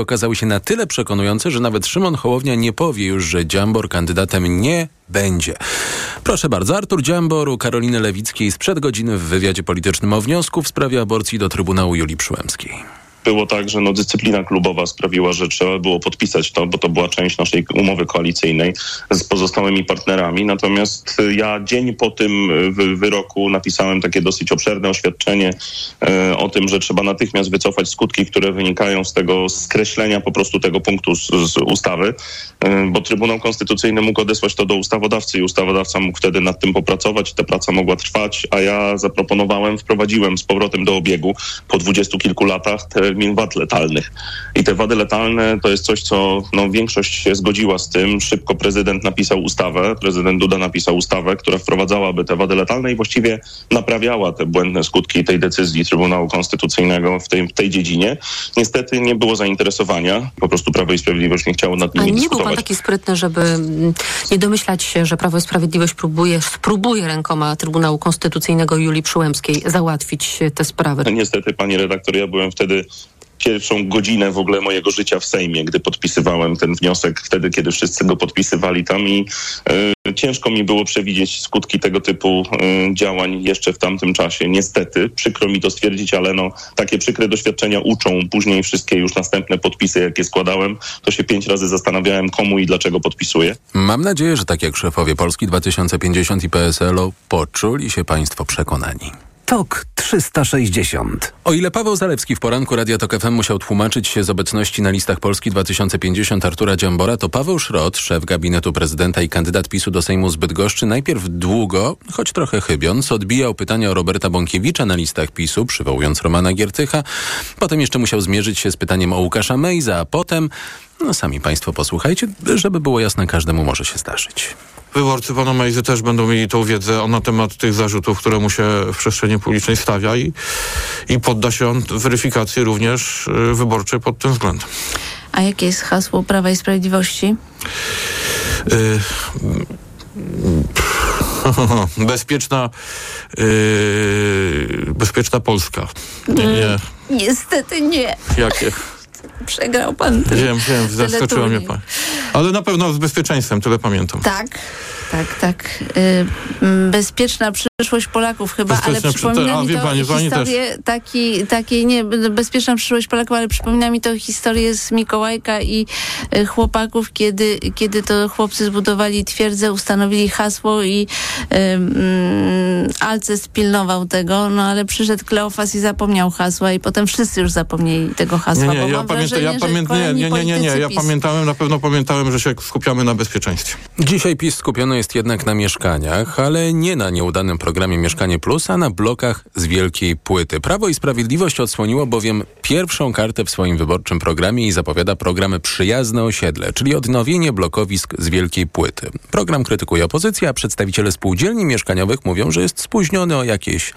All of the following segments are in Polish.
okazały się na tyle przekonujące, że nawet Szymon Hołownia nie powie już, że Dziambor kandydatem nie będzie. Proszę bardzo, Artur Dziambor u Karoliny Lewickiej sprzed godziny w wywiadzie politycznym o wniosku w sprawie aborcji do Trybunału Julii Przyłębskiej było tak, że no, dyscyplina klubowa sprawiła, że trzeba było podpisać to, bo to była część naszej umowy koalicyjnej z pozostałymi partnerami. Natomiast ja dzień po tym wyroku napisałem takie dosyć obszerne oświadczenie e, o tym, że trzeba natychmiast wycofać skutki, które wynikają z tego skreślenia po prostu tego punktu z, z ustawy, bo Trybunał Konstytucyjny mógł odesłać to do ustawodawcy i ustawodawca mógł wtedy nad tym popracować. Ta praca mogła trwać, a ja zaproponowałem, wprowadziłem z powrotem do obiegu po dwudziestu kilku latach te termin wad letalnych. I te wady letalne to jest coś, co no, większość się zgodziła z tym. Szybko prezydent napisał ustawę, prezydent Duda napisał ustawę, która wprowadzałaby te wady letalne i właściwie naprawiała te błędne skutki tej decyzji Trybunału Konstytucyjnego w tej, w tej dziedzinie. Niestety nie było zainteresowania. Po prostu Prawo i Sprawiedliwość nie chciało nad nimi Ale nie dyskutować. był pan taki sprytny, żeby mm, nie domyślać się, że Prawo i Sprawiedliwość próbuje, spróbuje rękoma Trybunału Konstytucyjnego Julii Przyłębskiej załatwić te sprawy. Niestety, pani redaktor, ja byłem wtedy pierwszą godzinę w ogóle mojego życia w Sejmie, gdy podpisywałem ten wniosek, wtedy, kiedy wszyscy go podpisywali tam i y, ciężko mi było przewidzieć skutki tego typu y, działań jeszcze w tamtym czasie. Niestety, przykro mi to stwierdzić, ale no, takie przykre doświadczenia uczą. Później wszystkie już następne podpisy, jakie składałem, to się pięć razy zastanawiałem, komu i dlaczego podpisuję. Mam nadzieję, że tak jak szefowie Polski 2050 i PSL-u poczuli się państwo przekonani. TOK 360. O ile Paweł Zalewski w poranku Radia TOK FM musiał tłumaczyć się z obecności na listach Polski 2050 Artura Dziambora, to Paweł Szrot, szef gabinetu prezydenta i kandydat PiSu do Sejmu z Bydgoszczy, najpierw długo, choć trochę chybiąc, odbijał pytania o Roberta Bąkiewicza na listach PiSu, przywołując Romana Giertycha. Potem jeszcze musiał zmierzyć się z pytaniem o Łukasza Mejza, a potem, no sami państwo posłuchajcie, żeby było jasne, każdemu może się zdarzyć. Wyborcy pana Mejzy też będą mieli tą wiedzę na temat tych zarzutów, które mu się w przestrzeni publicznej stawia i, i podda się on weryfikacji również y, wyborczej pod tym względem. A jakie jest hasło Prawa i Sprawiedliwości? Y bezpieczna yy, bezpieczna Polska. Nie, nie. Niestety nie. Jakie? Przegrał pan. Wiem, wiem, zaskoczyła mnie pan. Ale na pewno z bezpieczeństwem, tyle pamiętam. Tak, tak, tak. Yy, bezpieczna przyszłość Polaków chyba, ale przypomina mi to pani, pani historię taki, takiej, nie, bezpieczna przyszłość Polaków, ale przypomina mi to historię z Mikołajka i y, chłopaków, kiedy, kiedy to chłopcy zbudowali twierdzę, ustanowili hasło i y, y, Alces pilnował tego, no ale przyszedł Kleofas i zapomniał hasła i potem wszyscy już zapomnieli tego hasła, nie, nie, ja pamiętam, ja pamiętam, nie, nie, nie, nie, nie, ja pamiętałem, na pewno pamiętałem, że się skupiamy na bezpieczeństwie. Dzisiaj PiS skupiony jest jednak na mieszkaniach, ale nie na nieudanym programie Mieszkanie Plus, a na blokach z wielkiej płyty. Prawo i Sprawiedliwość odsłoniło bowiem pierwszą kartę w swoim wyborczym programie i zapowiada program Przyjazne Osiedle, czyli odnowienie blokowisk z wielkiej płyty. Program krytykuje opozycja, a przedstawiciele spółdzielni mieszkaniowych mówią, że jest spóźniony o jakieś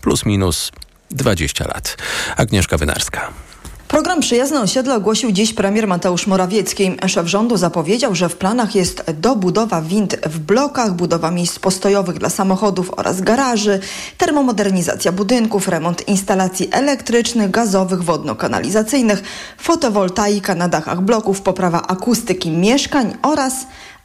plus minus 20 lat. Agnieszka Wynarska. Program Przyjazne Osiedle ogłosił dziś premier Mateusz Morawiecki. Szef rządu zapowiedział, że w planach jest dobudowa wind w blokach, budowa miejsc postojowych dla samochodów oraz garaży, termomodernizacja budynków, remont instalacji elektrycznych, gazowych, wodno-kanalizacyjnych, fotowoltaika na dachach bloków, poprawa akustyki mieszkań oraz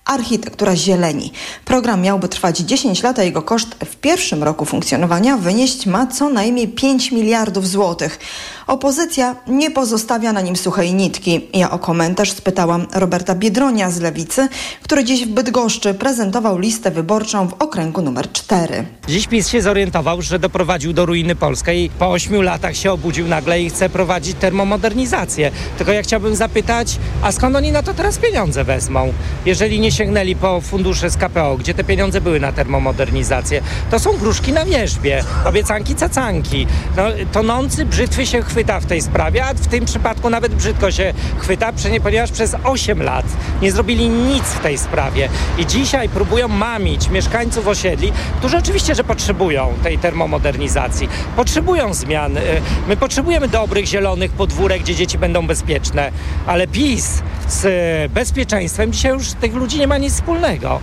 architektura zieleni. Program miałby trwać 10 lat, a jego koszt w pierwszym roku funkcjonowania wynieść ma co najmniej 5 miliardów złotych. Opozycja nie pozostawia na nim suchej nitki. Ja o komentarz spytałam Roberta Biedronia z Lewicy, który dziś w Bydgoszczy prezentował listę wyborczą w okręgu numer 4. Dziś PiS się zorientował, że doprowadził do ruiny Polskę i po ośmiu latach się obudził nagle i chce prowadzić termomodernizację. Tylko ja chciałbym zapytać, a skąd oni na to teraz pieniądze wezmą? Jeżeli nie sięgnęli po fundusze z KPO, gdzie te pieniądze były na termomodernizację, to są gruszki na wierzbie, obiecanki cacanki. No, tonący brzytwy się chwyta w tej sprawie, a w tym przypadku nawet brzydko się chwyta, ponieważ przez 8 lat nie zrobili nic w tej sprawie. I dzisiaj próbują mamić mieszkańców osiedli, którzy oczywiście, że potrzebują tej termomodernizacji, potrzebują zmian. Y, my potrzebujemy dobrych, zielonych podwórek, gdzie dzieci będą bezpieczne, ale PiS z bezpieczeństwem dzisiaj już tych ludzi nie ma nic wspólnego.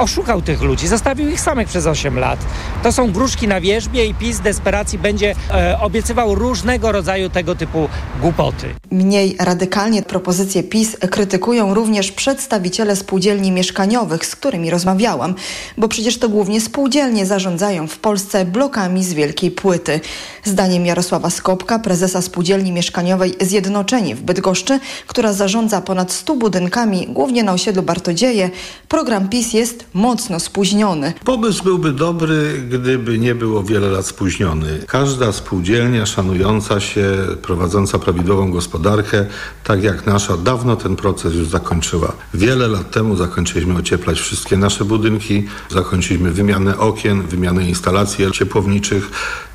Oszukał tych ludzi, zostawił ich samych przez 8 lat. To są gruszki na wierzbie i PiS desperacji będzie e, obiecywał różnego rodzaju tego typu głupoty. Mniej radykalnie propozycje PiS krytykują również przedstawiciele spółdzielni mieszkaniowych, z którymi rozmawiałam, bo przecież to głównie spółdzielnie zarządzają w Polsce blokami z wielkiej płyty. Zdaniem Jarosława Skopka, prezesa spółdzielni mieszkaniowej Zjednoczeni w Bydgoszczy, która zarządza ponad 100 budynkami, głównie na osiedlu Bartodzieje, program PiS jest mocno spóźniony. Pomysł byłby dobry, gdyby nie było wiele lat spóźniony. Każda spółdzielnia szanująca się, prowadząca prawidłową gospodarkę, tak jak nasza, dawno ten proces już zakończyła. Wiele lat temu zakończyliśmy ocieplać wszystkie nasze budynki, zakończyliśmy wymianę okien, wymianę instalacji ciepłowniczych,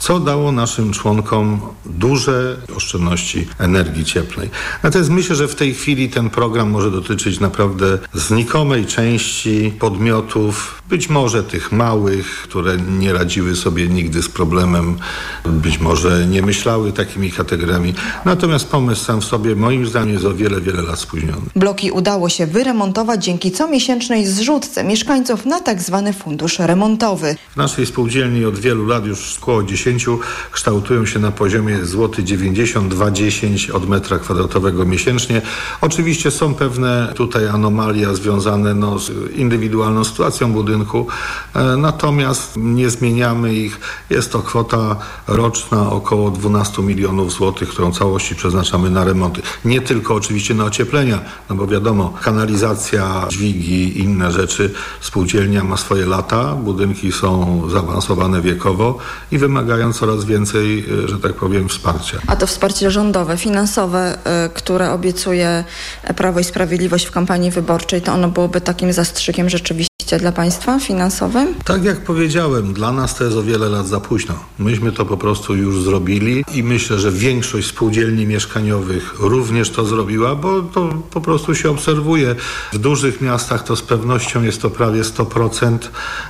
co dało naszym członkom duże oszczędności energii cieplnej. Natomiast myślę, że w tej chwili ten program może dotyczyć naprawdę znikomej części podmiotów, być może tych małych, które nie radziły sobie nigdy z problemem, być może nie myślały takimi kategoriami. Natomiast pomysł sam w sobie moim zdaniem jest o wiele, wiele lat spóźniony. Bloki udało się wyremontować dzięki comiesięcznej zrzutce mieszkańców na tak zwany fundusz remontowy. W naszej spółdzielni od wielu lat, już około 10, kształtują się na poziomie złoty 92,10 od metra kwadratowego miesięcznie. Oczywiście są pewne tutaj anomalia związane no, z indywidualną sytuacją budynku, e, natomiast nie zmieniamy ich. Jest to kwota roczna około 12 milionów złotych, którą całości przeznaczamy na remonty. Nie tylko oczywiście na ocieplenia, no bo wiadomo, kanalizacja, dźwigi i inne rzeczy. Spółdzielnia ma swoje lata, budynki są zaawansowane wiekowo i wymagają coraz więcej, e, że tak powiem, wsparcia. A to wsparcie rządowe, finansowe, e, które obiecuje Prawo i Sprawiedliwość w kampanii wyborczej, to ono byłoby takim zastrzykiem rzeczywiście dla państwa finansowym? Tak jak powiedziałem, dla nas to jest o wiele lat za późno. Myśmy to po prostu już zrobili i myślę, że większość spółdzielni mieszkaniowych również to zrobiła, bo to po prostu się obserwuje. W dużych miastach to z pewnością jest to prawie 100%,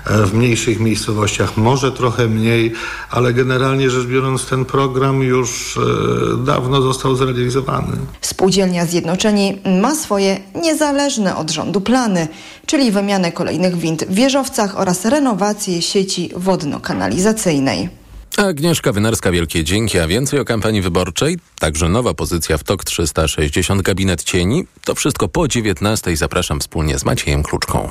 e, w mniejszych miejscowościach może trochę mniej, ale generalnie rzecz biorąc ten program już e, dawno został zrealizowany. Spółdzielnia Zjednoczeni ma swoje niezależne od rządu plany, czyli wymianę kolejnych wind w wieżowcach oraz renowację sieci wodno-kanalizacyjnej. Agnieszka Wynarska, wielkie dzięki, a więcej o kampanii wyborczej, także nowa pozycja w TOK 360 Gabinet Cieni. To wszystko po 19. Zapraszam wspólnie z Maciejem Kluczką.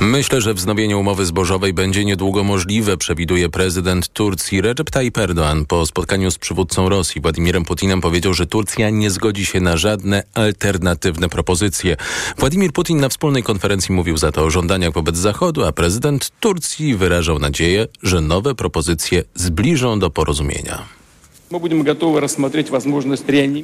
Myślę, że wznowienie umowy zbożowej będzie niedługo możliwe, przewiduje prezydent Turcji Recep Tayyip Erdoğan. Po spotkaniu z przywódcą Rosji Władimirem Putinem powiedział, że Turcja nie zgodzi się na żadne alternatywne propozycje. Władimir Putin na wspólnej konferencji mówił za to o żądaniach wobec Zachodu, a prezydent Turcji wyrażał nadzieję, że nowe propozycje zbliżą do porozumienia.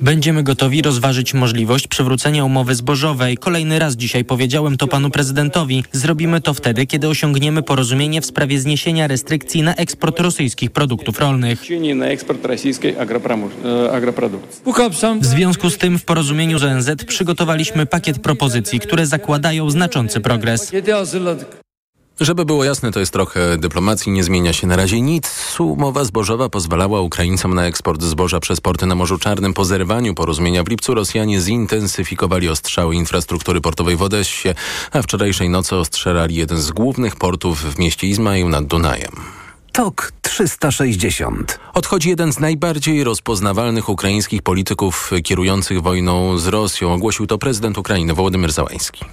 Będziemy gotowi rozważyć możliwość przywrócenia umowy zbożowej. Kolejny raz dzisiaj powiedziałem to panu prezydentowi. Zrobimy to wtedy, kiedy osiągniemy porozumienie w sprawie zniesienia restrykcji na eksport rosyjskich produktów rolnych. W związku z tym w porozumieniu z ONZ przygotowaliśmy pakiet propozycji, które zakładają znaczący progres. Żeby było jasne, to jest trochę dyplomacji, nie zmienia się na razie nic. Umowa zbożowa pozwalała Ukraińcom na eksport zboża przez porty na Morzu Czarnym. Po zerwaniu porozumienia w lipcu Rosjanie zintensyfikowali ostrzały infrastruktury portowej w Odessie, a wczorajszej nocy ostrzelali jeden z głównych portów w mieście Izmail nad Dunajem. TOK 360. Odchodzi jeden z najbardziej rozpoznawalnych ukraińskich polityków kierujących wojną z Rosją. Ogłosił to prezydent Ukrainy Wołodymyr Załański.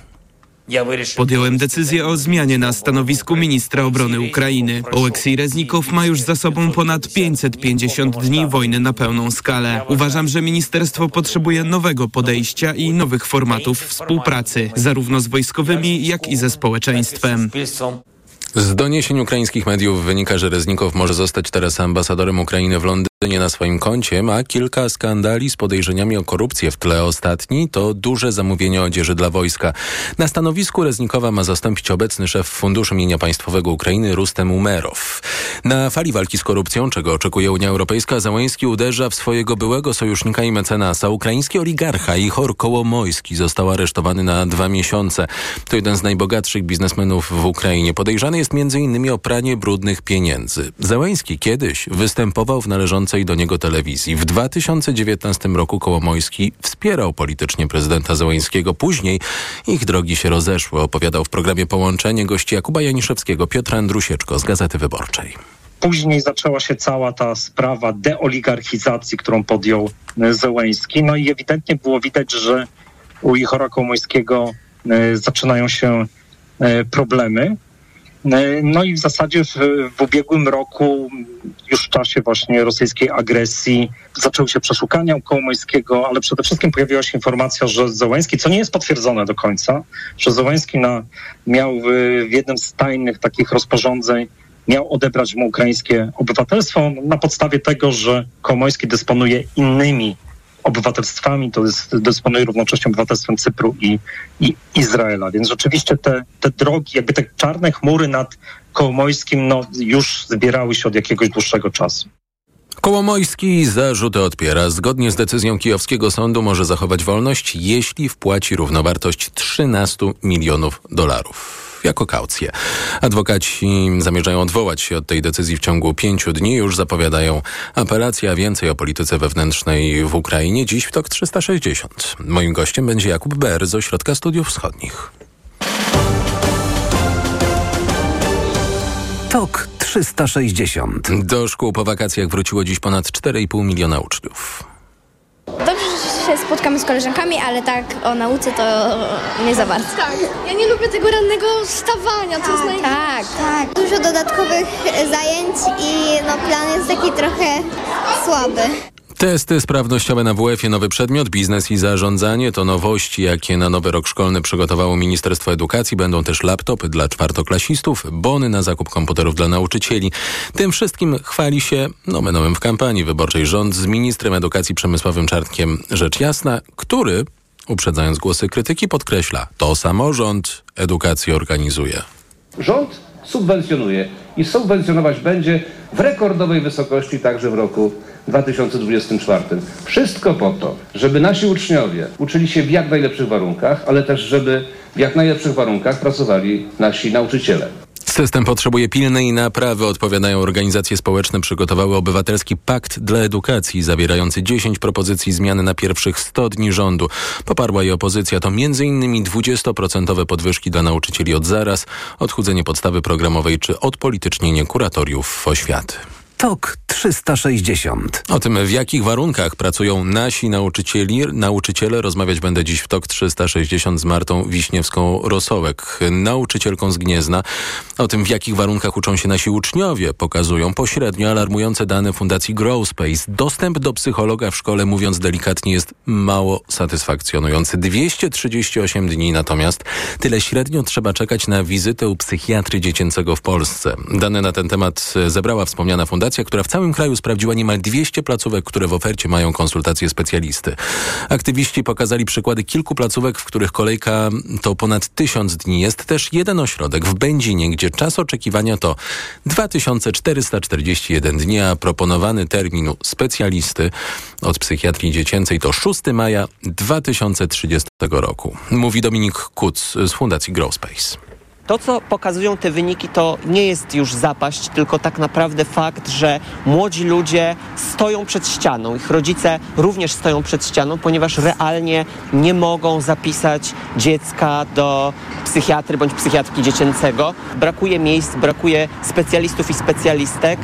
Podjąłem decyzję o zmianie na stanowisku ministra obrony Ukrainy. Oleksij Reznikow ma już za sobą ponad 550 dni wojny na pełną skalę. Uważam, że ministerstwo potrzebuje nowego podejścia i nowych formatów współpracy, zarówno z wojskowymi, jak i ze społeczeństwem. Z doniesień ukraińskich mediów wynika, że Reznikow może zostać teraz ambasadorem Ukrainy w Londynie na swoim koncie ma kilka skandali z podejrzeniami o korupcję. W tle ostatni to duże zamówienie odzieży dla wojska. Na stanowisku Reznikowa ma zastąpić obecny szef Funduszu Mienia Państwowego Ukrainy Rustem Umerow. Na fali walki z korupcją, czego oczekuje Unia Europejska, Załański uderza w swojego byłego sojusznika i mecenasa. Ukraiński oligarcha Ichor Kołomojski został aresztowany na dwa miesiące. To jeden z najbogatszych biznesmenów w Ukrainie. Podejrzany jest m.in. o pranie brudnych pieniędzy. Załęski kiedyś występował w należącej do niego telewizji. W 2019 roku Kołomojski wspierał politycznie prezydenta Załęskiego. Później ich drogi się rozeszły, opowiadał w programie Połączenie gości Jakuba Janiszewskiego Piotr Andrusieczko z Gazety Wyborczej. Później zaczęła się cała ta sprawa deoligarchizacji, którą podjął e, Zełęński. No i ewidentnie było widać, że u Ichora Kołomojskiego e, zaczynają się e, problemy. No i w zasadzie w, w, ubiegłym roku, już w czasie właśnie rosyjskiej agresji, zaczęły się przeszukania u ale przede wszystkim pojawiła się informacja, że Zełęński, co nie jest potwierdzone do końca, że Zełęński na, miał w, w jednym z tajnych takich rozporządzeń miał odebrać mu ukraińskie obywatelstwo na podstawie tego, że Kołomojski dysponuje innymi obywatelstwami, to jest, dysponuje równocześnie obywatelstwem Cypru i, i Izraela. Więc rzeczywiście te, te drogi, jakby te czarne chmury nad Kołomojskim no, już zbierały się od jakiegoś dłuższego czasu. Kołomojski zarzuty odpiera. Zgodnie z decyzją kijowskiego sądu może zachować wolność, jeśli wpłaci równowartość 13 milionów dolarów jako kaucję. Adwokaci zamierzają odwołać się od tej decyzji w ciągu pięciu dni. Już zapowiadają apelację, a więcej o polityce wewnętrznej w Ukrainie dziś w TOK 360. Moim gościem będzie Jakub Ber z Ośrodka Studiów Wschodnich. TOK 360. Do szkół po wakacjach wróciło dziś ponad 4,5 miliona uczniów. Dobrze, że się spotkamy z koleżankami, ale tak o nauce to nie za bardzo. Tak, ja nie lubię tego rannego wstawania, to jest naj... Tak, tak. Dużo dodatkowych zajęć i no, plan jest taki trochę słaby. Testy sprawnościowe na WF-ie, nowy przedmiot, biznes i zarządzanie to nowości, jakie na nowy rok szkolny przygotowało Ministerstwo Edukacji. Będą też laptopy dla czwartoklasistów, bony na zakup komputerów dla nauczycieli. Tym wszystkim chwali się nomen w kampanii wyborczej rząd z ministrem edukacji Przemysławym Czartkiem Rzecz Jasna, który, uprzedzając głosy krytyki, podkreśla, to samorząd edukację organizuje. Rząd subwencjonuje i subwencjonować będzie w rekordowej wysokości także w roku 2024. Wszystko po to, żeby nasi uczniowie uczyli się w jak najlepszych warunkach, ale też żeby w jak najlepszych warunkach pracowali nasi nauczyciele. System potrzebuje pilnej naprawy, odpowiadają organizacje społeczne. Przygotowały obywatelski pakt dla edukacji, zawierający 10 propozycji zmian na pierwszych 100 dni rządu. Poparła je opozycja. To m.in. 20% podwyżki dla nauczycieli od zaraz, odchudzenie podstawy programowej czy odpolitycznienie kuratoriów oświaty. TOK 360. O tym, w jakich warunkach pracują nasi nauczycieli, nauczyciele, rozmawiać będę dziś w TOK 360 z Martą Wiśniewską-Rosołek, nauczycielką z Gniezna. O tym, w jakich warunkach uczą się nasi uczniowie, pokazują pośrednio alarmujące dane Fundacji Growspace. Dostęp do psychologa w szkole, mówiąc delikatnie, jest mało satysfakcjonujący. 238 dni natomiast tyle średnio trzeba czekać na wizytę u psychiatry dziecięcego w Polsce. Dane na ten temat zebrała wspomniana fundacja która w całym kraju sprawdziła niemal 200 placówek, które w ofercie mają konsultacje specjalisty. Aktywiści pokazali przykłady kilku placówek, w których kolejka to ponad tysiąc dni. Jest też jeden ośrodek w Będzinie, gdzie czas oczekiwania to 2441 dni, a proponowany termin specjalisty od psychiatrii dziecięcej to 6 maja 2030 roku. Mówi Dominik Kuc z Fundacji Growspace. To, co pokazują te wyniki, to nie jest już zapaść, tylko tak naprawdę fakt, że młodzi ludzie stoją przed ścianą. Ich rodzice również stoją przed ścianą, ponieważ realnie nie mogą zapisać dziecka do psychiatry bądź psychiatryki dziecięcego. Brakuje miejsc, brakuje specjalistów i specjalistek.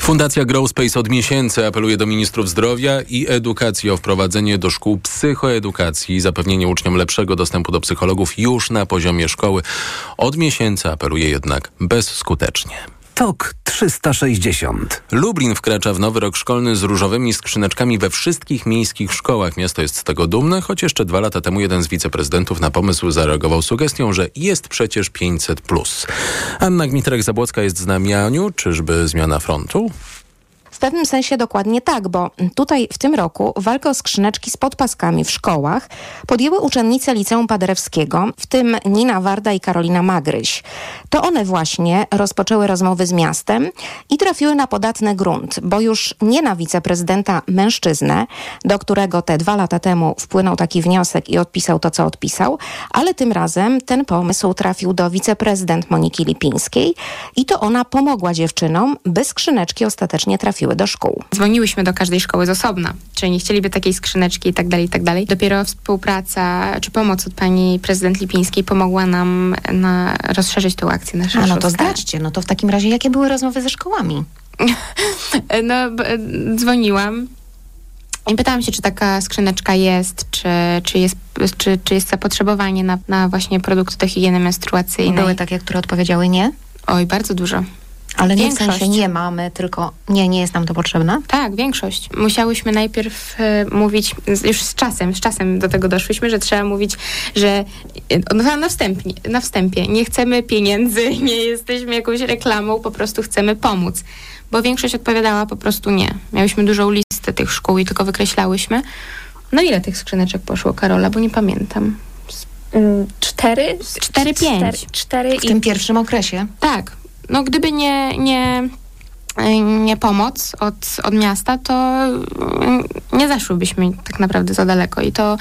Fundacja Growspace od miesięcy apeluje do ministrów zdrowia i edukacji o wprowadzenie do szkół psychoedukacji i zapewnienie uczniom lepszego dostępu do psychologów już na poziomie szkoły. Od miesięcy apeluje jednak bezskutecznie. TOK 360. Lublin wkracza w nowy rok szkolny z różowymi skrzyneczkami we wszystkich miejskich szkołach. Miasto jest z tego dumne, choć jeszcze dwa lata temu jeden z wiceprezydentów na pomysł zareagował sugestią, że jest przecież 500+. Anna Gmitrek-Zabłocka jest z nami. Aniu, czyżby zmiana frontu? Pewnym sensie dokładnie tak, bo tutaj w tym roku walkę o skrzyneczki z podpaskami w szkołach podjęły uczennice Liceum Paderewskiego, w tym Nina Warda i Karolina Magryś. To one właśnie rozpoczęły rozmowy z miastem i trafiły na podatny grunt, bo już nie na wiceprezydenta mężczyznę, do którego te dwa lata temu wpłynął taki wniosek i odpisał to, co odpisał, ale tym razem ten pomysł trafił do wiceprezydent Moniki Lipińskiej i to ona pomogła dziewczynom, by skrzyneczki ostatecznie trafiły do szkół. Dzwoniłyśmy do każdej szkoły z osobna, czy nie chcieliby takiej skrzyneczki i tak dalej, i tak dalej. Dopiero współpraca czy pomoc od pani prezydent Lipińskiej pomogła nam na rozszerzyć tę akcję na szerszą A no to zdradźcie, no to w takim razie jakie były rozmowy ze szkołami? no, dzwoniłam i pytałam się, czy taka skrzyneczka jest, czy, czy, jest, czy, czy jest zapotrzebowanie na, na właśnie produkty do higieny menstruacyjnej. Były takie, które odpowiedziały nie? Oj, bardzo dużo. Ale nie większość. w sensie nie mamy, tylko nie, nie jest nam to potrzebne? Tak, większość. Musiałyśmy najpierw e, mówić, już z czasem, z czasem do tego doszłyśmy, że trzeba mówić, że e, no, na, wstępie, na wstępie nie chcemy pieniędzy, nie jesteśmy jakąś reklamą, po prostu chcemy pomóc. Bo większość odpowiadała po prostu nie. Miałyśmy dużą listę tych szkół i tylko wykreślałyśmy. No ile tych skrzyneczek poszło, Karola, bo nie pamiętam. Mm, cztery? Cztery, pięć. Cztery, w i... tym pierwszym okresie? Tak, no gdyby nie, nie, nie pomoc od, od miasta, to mm, nie zaszłybyśmy tak naprawdę za daleko. I to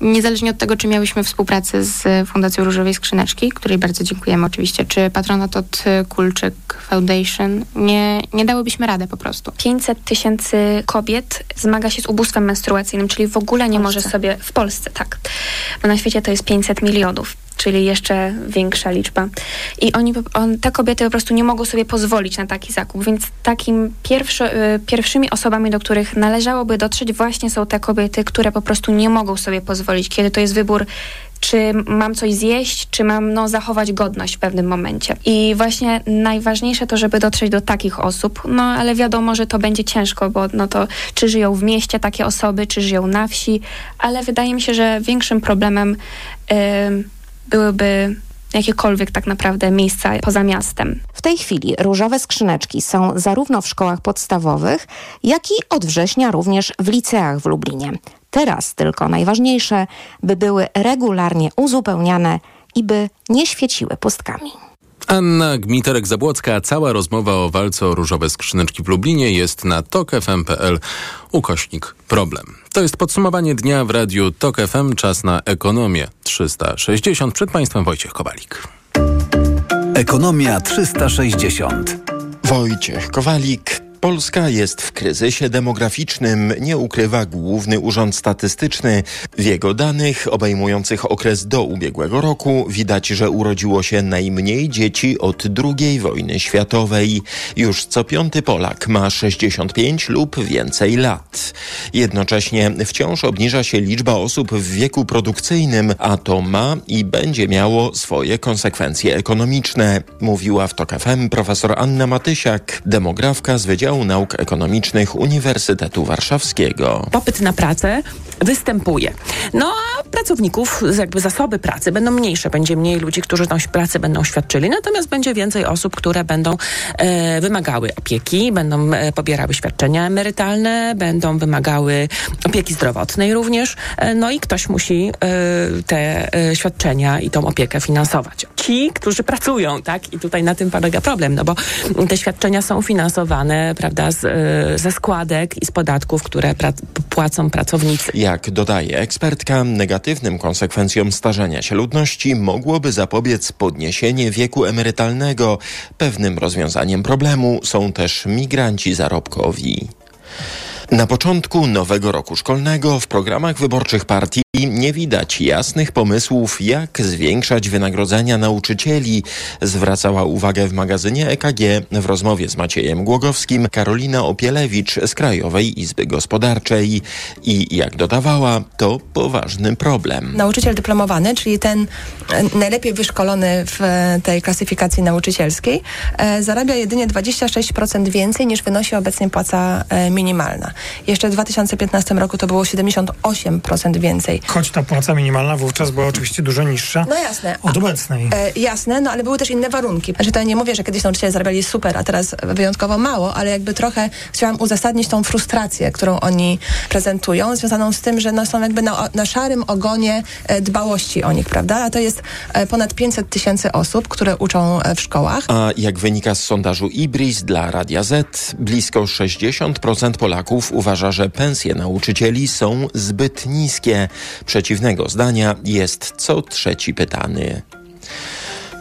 niezależnie od tego, czy miałyśmy współpracę z Fundacją Różowej Skrzyneczki, której bardzo dziękujemy oczywiście, czy patronat od Kulczyk Foundation, nie, nie dałybyśmy radę po prostu. 500 tysięcy kobiet zmaga się z ubóstwem menstruacyjnym, czyli w ogóle nie może sobie w Polsce, tak. Bo na świecie to jest 500 milionów czyli jeszcze większa liczba. I oni, on, te kobiety po prostu nie mogą sobie pozwolić na taki zakup, więc takim pierwszy, y, pierwszymi osobami, do których należałoby dotrzeć właśnie są te kobiety, które po prostu nie mogą sobie pozwolić, kiedy to jest wybór czy mam coś zjeść, czy mam no, zachować godność w pewnym momencie. I właśnie najważniejsze to, żeby dotrzeć do takich osób, no ale wiadomo, że to będzie ciężko, bo no to czy żyją w mieście takie osoby, czy żyją na wsi, ale wydaje mi się, że większym problemem yy, byłyby jakiekolwiek tak naprawdę miejsca poza miastem. W tej chwili różowe skrzyneczki są zarówno w szkołach podstawowych, jak i od września również w liceach w Lublinie. Teraz tylko najważniejsze, by były regularnie uzupełniane i by nie świeciły pustkami. Anna Gmiterek-Zabłocka. Cała rozmowa o walce o różowe skrzyneczki w Lublinie jest na tokfm.pl ukośnik problem. To jest podsumowanie dnia w radiu TOK FM. Czas na ekonomię 360. Przed Państwem Wojciech Kowalik. Ekonomia 360. Wojciech Kowalik. Polska jest w kryzysie demograficznym, nie ukrywa Główny Urząd Statystyczny. W jego danych obejmujących okres do ubiegłego roku widać, że urodziło się najmniej dzieci od II wojny światowej. Już co piąty Polak ma 65 lub więcej lat. Jednocześnie wciąż obniża się liczba osób w wieku produkcyjnym, a to ma i będzie miało swoje konsekwencje ekonomiczne, mówiła w TOK FM profesor Anna Matysiak, demografka z Wydziału Nauk Ekonomicznych Uniwersytetu Warszawskiego. Popyt na pracę występuje. No a pracowników, jakby zasoby pracy będą mniejsze. Będzie mniej ludzi, którzy tą pracę będą świadczyli, natomiast będzie więcej osób, które będą e, wymagały opieki, będą e, pobierały świadczenia emerytalne, będą wymagały opieki zdrowotnej również. E, no i ktoś musi e, te e, świadczenia i tą opiekę finansować. Ci, którzy pracują, tak? I tutaj na tym polega problem, no bo te świadczenia są finansowane prawda, z, e, ze składek i z podatków, które pra płacą pracownicy. Jak dodaje ekspertka, negatywnym konsekwencjom starzenia się ludności mogłoby zapobiec podniesienie wieku emerytalnego. Pewnym rozwiązaniem problemu są też migranci zarobkowi. Na początku nowego roku szkolnego w programach wyborczych partii nie widać jasnych pomysłów, jak zwiększać wynagrodzenia nauczycieli, zwracała uwagę w magazynie EKG w rozmowie z Maciejem Głogowskim Karolina Opielewicz z Krajowej Izby Gospodarczej. I jak dodawała, to poważny problem. Nauczyciel dyplomowany, czyli ten e, najlepiej wyszkolony w tej klasyfikacji nauczycielskiej, e, zarabia jedynie 26% więcej niż wynosi obecnie płaca e, minimalna. Jeszcze w 2015 roku to było 78% więcej. Choć ta płaca minimalna wówczas była oczywiście dużo niższa no jasne. od obecnej. E, jasne, no ale były też inne warunki. Znaczy to ja nie mówię, że kiedyś nauczyciele zarabiali super, a teraz wyjątkowo mało, ale jakby trochę chciałam uzasadnić tą frustrację, którą oni prezentują, związaną z tym, że no, są jakby na, na szarym ogonie e, dbałości o nich, prawda? A to jest e, ponad 500 tysięcy osób, które uczą e, w szkołach. A jak wynika z sondażu IBRIS dla Radia Z, blisko 60% Polaków uważa, że pensje nauczycieli są zbyt niskie. Przeciwnego zdania jest co trzeci pytany.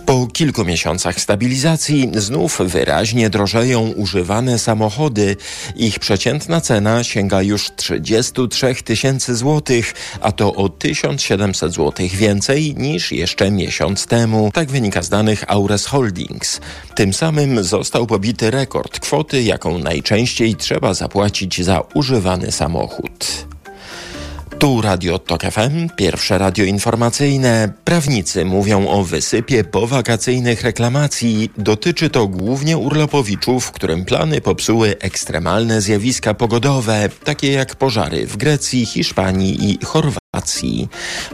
Po kilku miesiącach stabilizacji znów wyraźnie drożeją używane samochody. Ich przeciętna cena sięga już 33 tysięcy złotych, a to o 1700 złotych więcej niż jeszcze miesiąc temu. Tak wynika z danych Aures Holdings. Tym samym został pobity rekord kwoty, jaką najczęściej trzeba zapłacić za używany samochód. Tu Radio Tok FM, pierwsze radio informacyjne. Prawnicy mówią o wysypie powakacyjnych reklamacji. Dotyczy to głównie urlopowiczów, którym plany popsuły ekstremalne zjawiska pogodowe, takie jak pożary w Grecji, Hiszpanii i Chorwacji.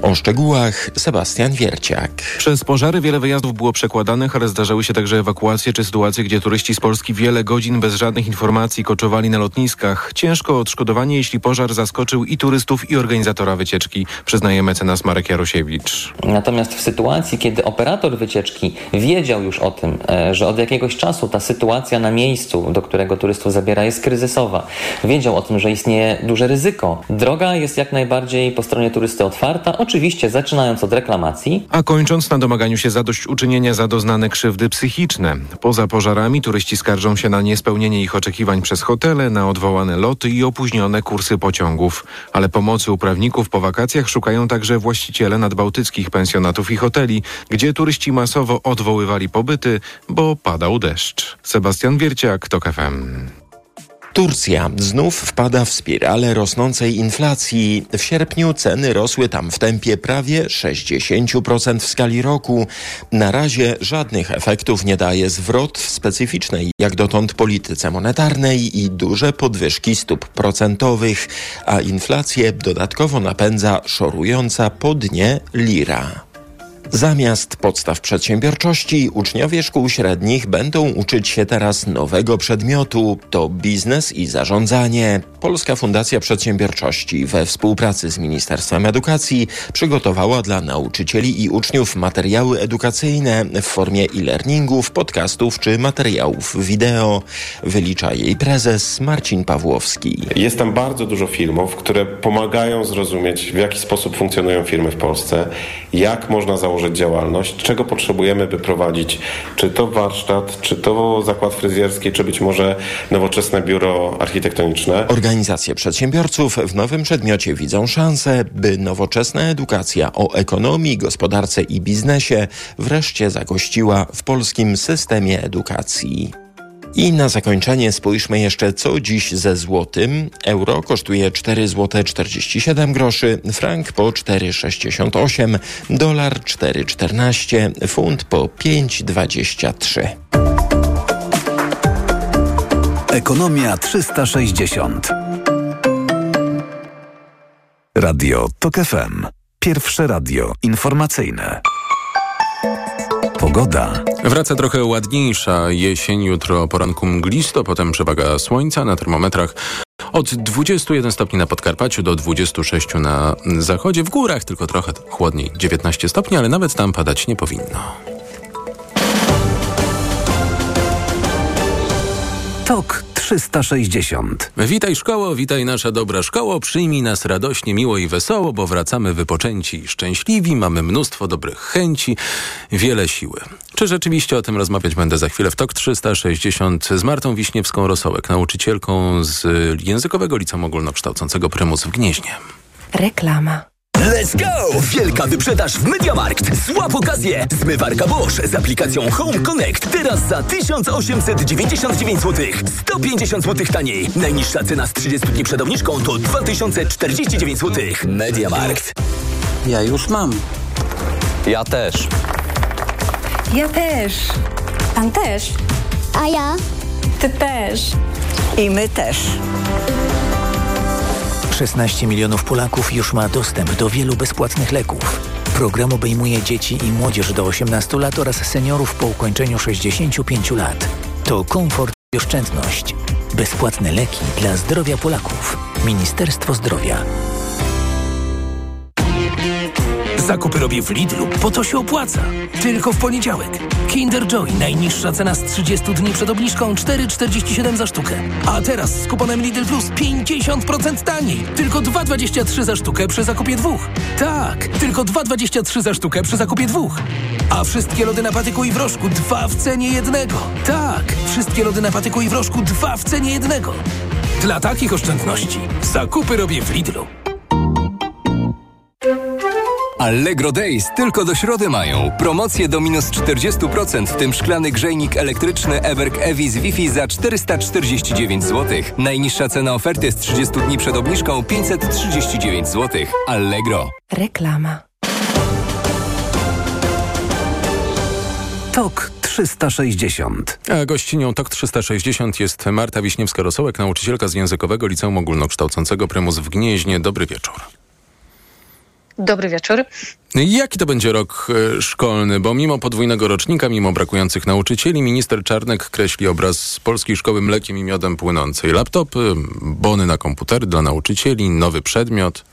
O szczegółach Sebastian Wierciak. Przez pożary wiele wyjazdów było przekładanych, ale zdarzały się także ewakuacje czy sytuacje, gdzie turyści z Polski wiele godzin bez żadnych informacji koczowali na lotniskach. Ciężko o odszkodowanie, jeśli pożar zaskoczył i turystów, i organizatora wycieczki, przyznaje mecenas Marek Jarosiewicz. Natomiast w sytuacji, kiedy operator wycieczki wiedział już o tym, e, że od jakiegoś czasu ta sytuacja na miejscu, do którego turystów zabiera, jest kryzysowa, wiedział o tym, że istnieje duże ryzyko, droga jest jak najbardziej po stronie turysty otwarta, oczywiście zaczynając od reklamacji. A kończąc na domaganiu się zadośćuczynienia za doznane krzywdy psychiczne. Poza pożarami turyści skarżą się na niespełnienie ich oczekiwań przez hotele, na odwołane loty i opóźnione kursy pociągów. Ale pomocy u prawników po wakacjach szukają także właściciele nadbałtyckich pensjonatów i hoteli, gdzie turyści masowo odwoływali pobyty, bo padał deszcz. Sebastian Wierciak, TOK FM. Turcja znów wpada w spiralę rosnącej inflacji. W sierpniu ceny rosły tam w tempie prawie 60% w skali roku. Na razie żadnych efektów nie daje zwrot w specyficznej jak dotąd polityce monetarnej i duże podwyżki stóp procentowych, a inflację dodatkowo napędza szorująca po dnie lira. Zamiast podstaw przedsiębiorczości, uczniowie szkół średnich będą uczyć się teraz nowego przedmiotu to biznes i zarządzanie. Polska Fundacja Przedsiębiorczości we współpracy z Ministerstwem Edukacji przygotowała dla nauczycieli i uczniów materiały edukacyjne w formie e-learningów, podcastów czy materiałów wideo. Wylicza jej prezes Marcin Pawłowski. Jest tam bardzo dużo filmów, które pomagają zrozumieć, w jaki sposób funkcjonują firmy w Polsce, jak można założyć założyć działalność, czego potrzebujemy, by prowadzić czy to warsztat, czy to zakład fryzjerski, czy być może nowoczesne biuro architektoniczne. Organizacje przedsiębiorców w nowym przedmiocie widzą szansę, by nowoczesna edukacja o ekonomii, gospodarce i biznesie wreszcie zagościła w polskim systemie edukacji. I na zakończenie spójrzmy jeszcze co dziś ze złotym. Euro kosztuje 4 zł 47 groszy, frank po 4,68, dolar 4,14, funt po 5,23. Ekonomia 360. Radio TOK FM. Pierwsze radio informacyjne. Pogoda. Wraca trochę ładniejsza jesień, jutro poranku mglisto, potem przewaga słońca na termometrach od 21 stopni na Podkarpaciu do 26 na zachodzie, w górach tylko trochę chłodniej, 19 stopni, ale nawet tam padać nie powinno. Tok 360. Witaj szkoło, witaj nasza dobra szkoło. Przyjmij nas radośnie, miło i wesoło, bo wracamy wypoczęci i szczęśliwi. Mamy mnóstwo dobrych chęci, wiele siły. Czy rzeczywiście o tym rozmawiać będę za chwilę w TOK 360 z Martą Wiśniewską-Rosołek, nauczycielką z Językowego Liceum Ogólnokształcącego Prymus w Gnieźnie. Reklama. Let's go! Wielka wyprzedaż w Mediamarkt. Złap okazję! Zmywarka Bosch z aplikacją Home Connect teraz za 1899 zł. 150 zł taniej. Najniższa cena z 30 dni przed obniżką to 2049 zł. Mediamarkt. Ja już mam. Ja też. Ja też. Pan też. A ja? Ty też. I my też. 16 milionów Polaków już ma dostęp do wielu bezpłatnych leków. Program obejmuje dzieci i młodzież do 18 lat oraz seniorów po ukończeniu 65 lat. To komfort i oszczędność. Bezpłatne leki dla zdrowia Polaków. Ministerstwo Zdrowia. Zakupy robię w Lidlu, bo to się opłaca. Tylko w poniedziałek. Kinder Joy, najniższa cena z 30 dni przed obniżką 4,47 za sztukę. A teraz z kuponem Lidl Plus 50% taniej. Tylko 2,23 za sztukę przy zakupie dwóch. Tak, tylko 2,23 za sztukę przy zakupie dwóch. A wszystkie lody na patyku i wrożku dwa w cenie jednego. Tak, wszystkie lody na patyku i wrożku dwa w cenie jednego. Dla takich oszczędności zakupy robię w Lidlu. Allegro Days tylko do środy mają. Promocje do minus 40%, w tym szklany grzejnik elektryczny Ewerk Evi z Wi-Fi za 449 zł. Najniższa cena oferty z 30 dni przed obniżką 539 zł. Allegro. Reklama. Tok 360. A gościnią TOK 360 jest Marta Wiśniewska-Rosołek, nauczycielka z językowego Liceum Ogólnokształcącego Prymus w Gnieźnie. Dobry wieczór. Dobry wieczór. Jaki to będzie rok e, szkolny? Bo mimo podwójnego rocznika, mimo brakujących nauczycieli, minister Czarnek kreśli obraz polskiej szkoły mlekiem i miodem płynącej. Laptopy, bony na komputery dla nauczycieli, nowy przedmiot.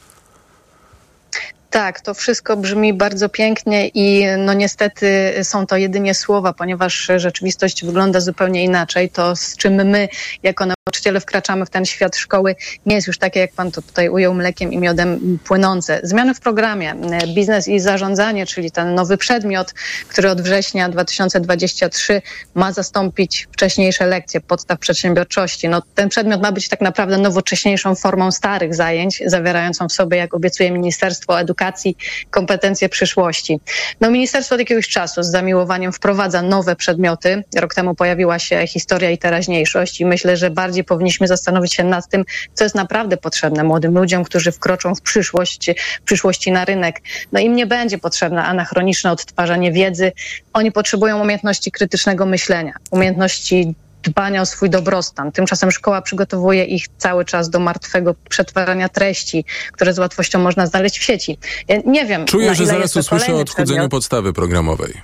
Tak, to wszystko brzmi bardzo pięknie i no niestety są to jedynie słowa, ponieważ rzeczywistość wygląda zupełnie inaczej. To, z czym my jako nauczyciele wkraczamy w ten świat szkoły, nie jest już takie, jak pan to tutaj ujął, mlekiem i miodem płynące. Zmiany w programie, biznes i zarządzanie, czyli ten nowy przedmiot, który od września 2023 ma zastąpić wcześniejsze lekcje podstaw przedsiębiorczości. No, ten przedmiot ma być tak naprawdę nowocześniejszą formą starych zajęć, zawierającą w sobie, jak obiecuje Ministerstwo Edukacji, kompetencje przyszłości. No, ministerstwo od jakiegoś czasu z zamiłowaniem wprowadza nowe przedmioty. Rok temu pojawiła się historia i teraźniejszość i myślę, że bardziej powinniśmy zastanowić się nad tym, co jest naprawdę potrzebne młodym ludziom, którzy wkroczą w przyszłość, w przyszłości na rynek. No im nie będzie potrzebne anachroniczne odtwarzanie wiedzy. Oni potrzebują umiejętności krytycznego myślenia, umiejętności dbania o swój dobrostan. Tymczasem szkoła przygotowuje ich cały czas do martwego przetwarzania treści, które z łatwością można znaleźć w sieci. Ja nie wiem. Czuję, że zaraz usłyszę o odchudzeniu przedmiot. podstawy programowej.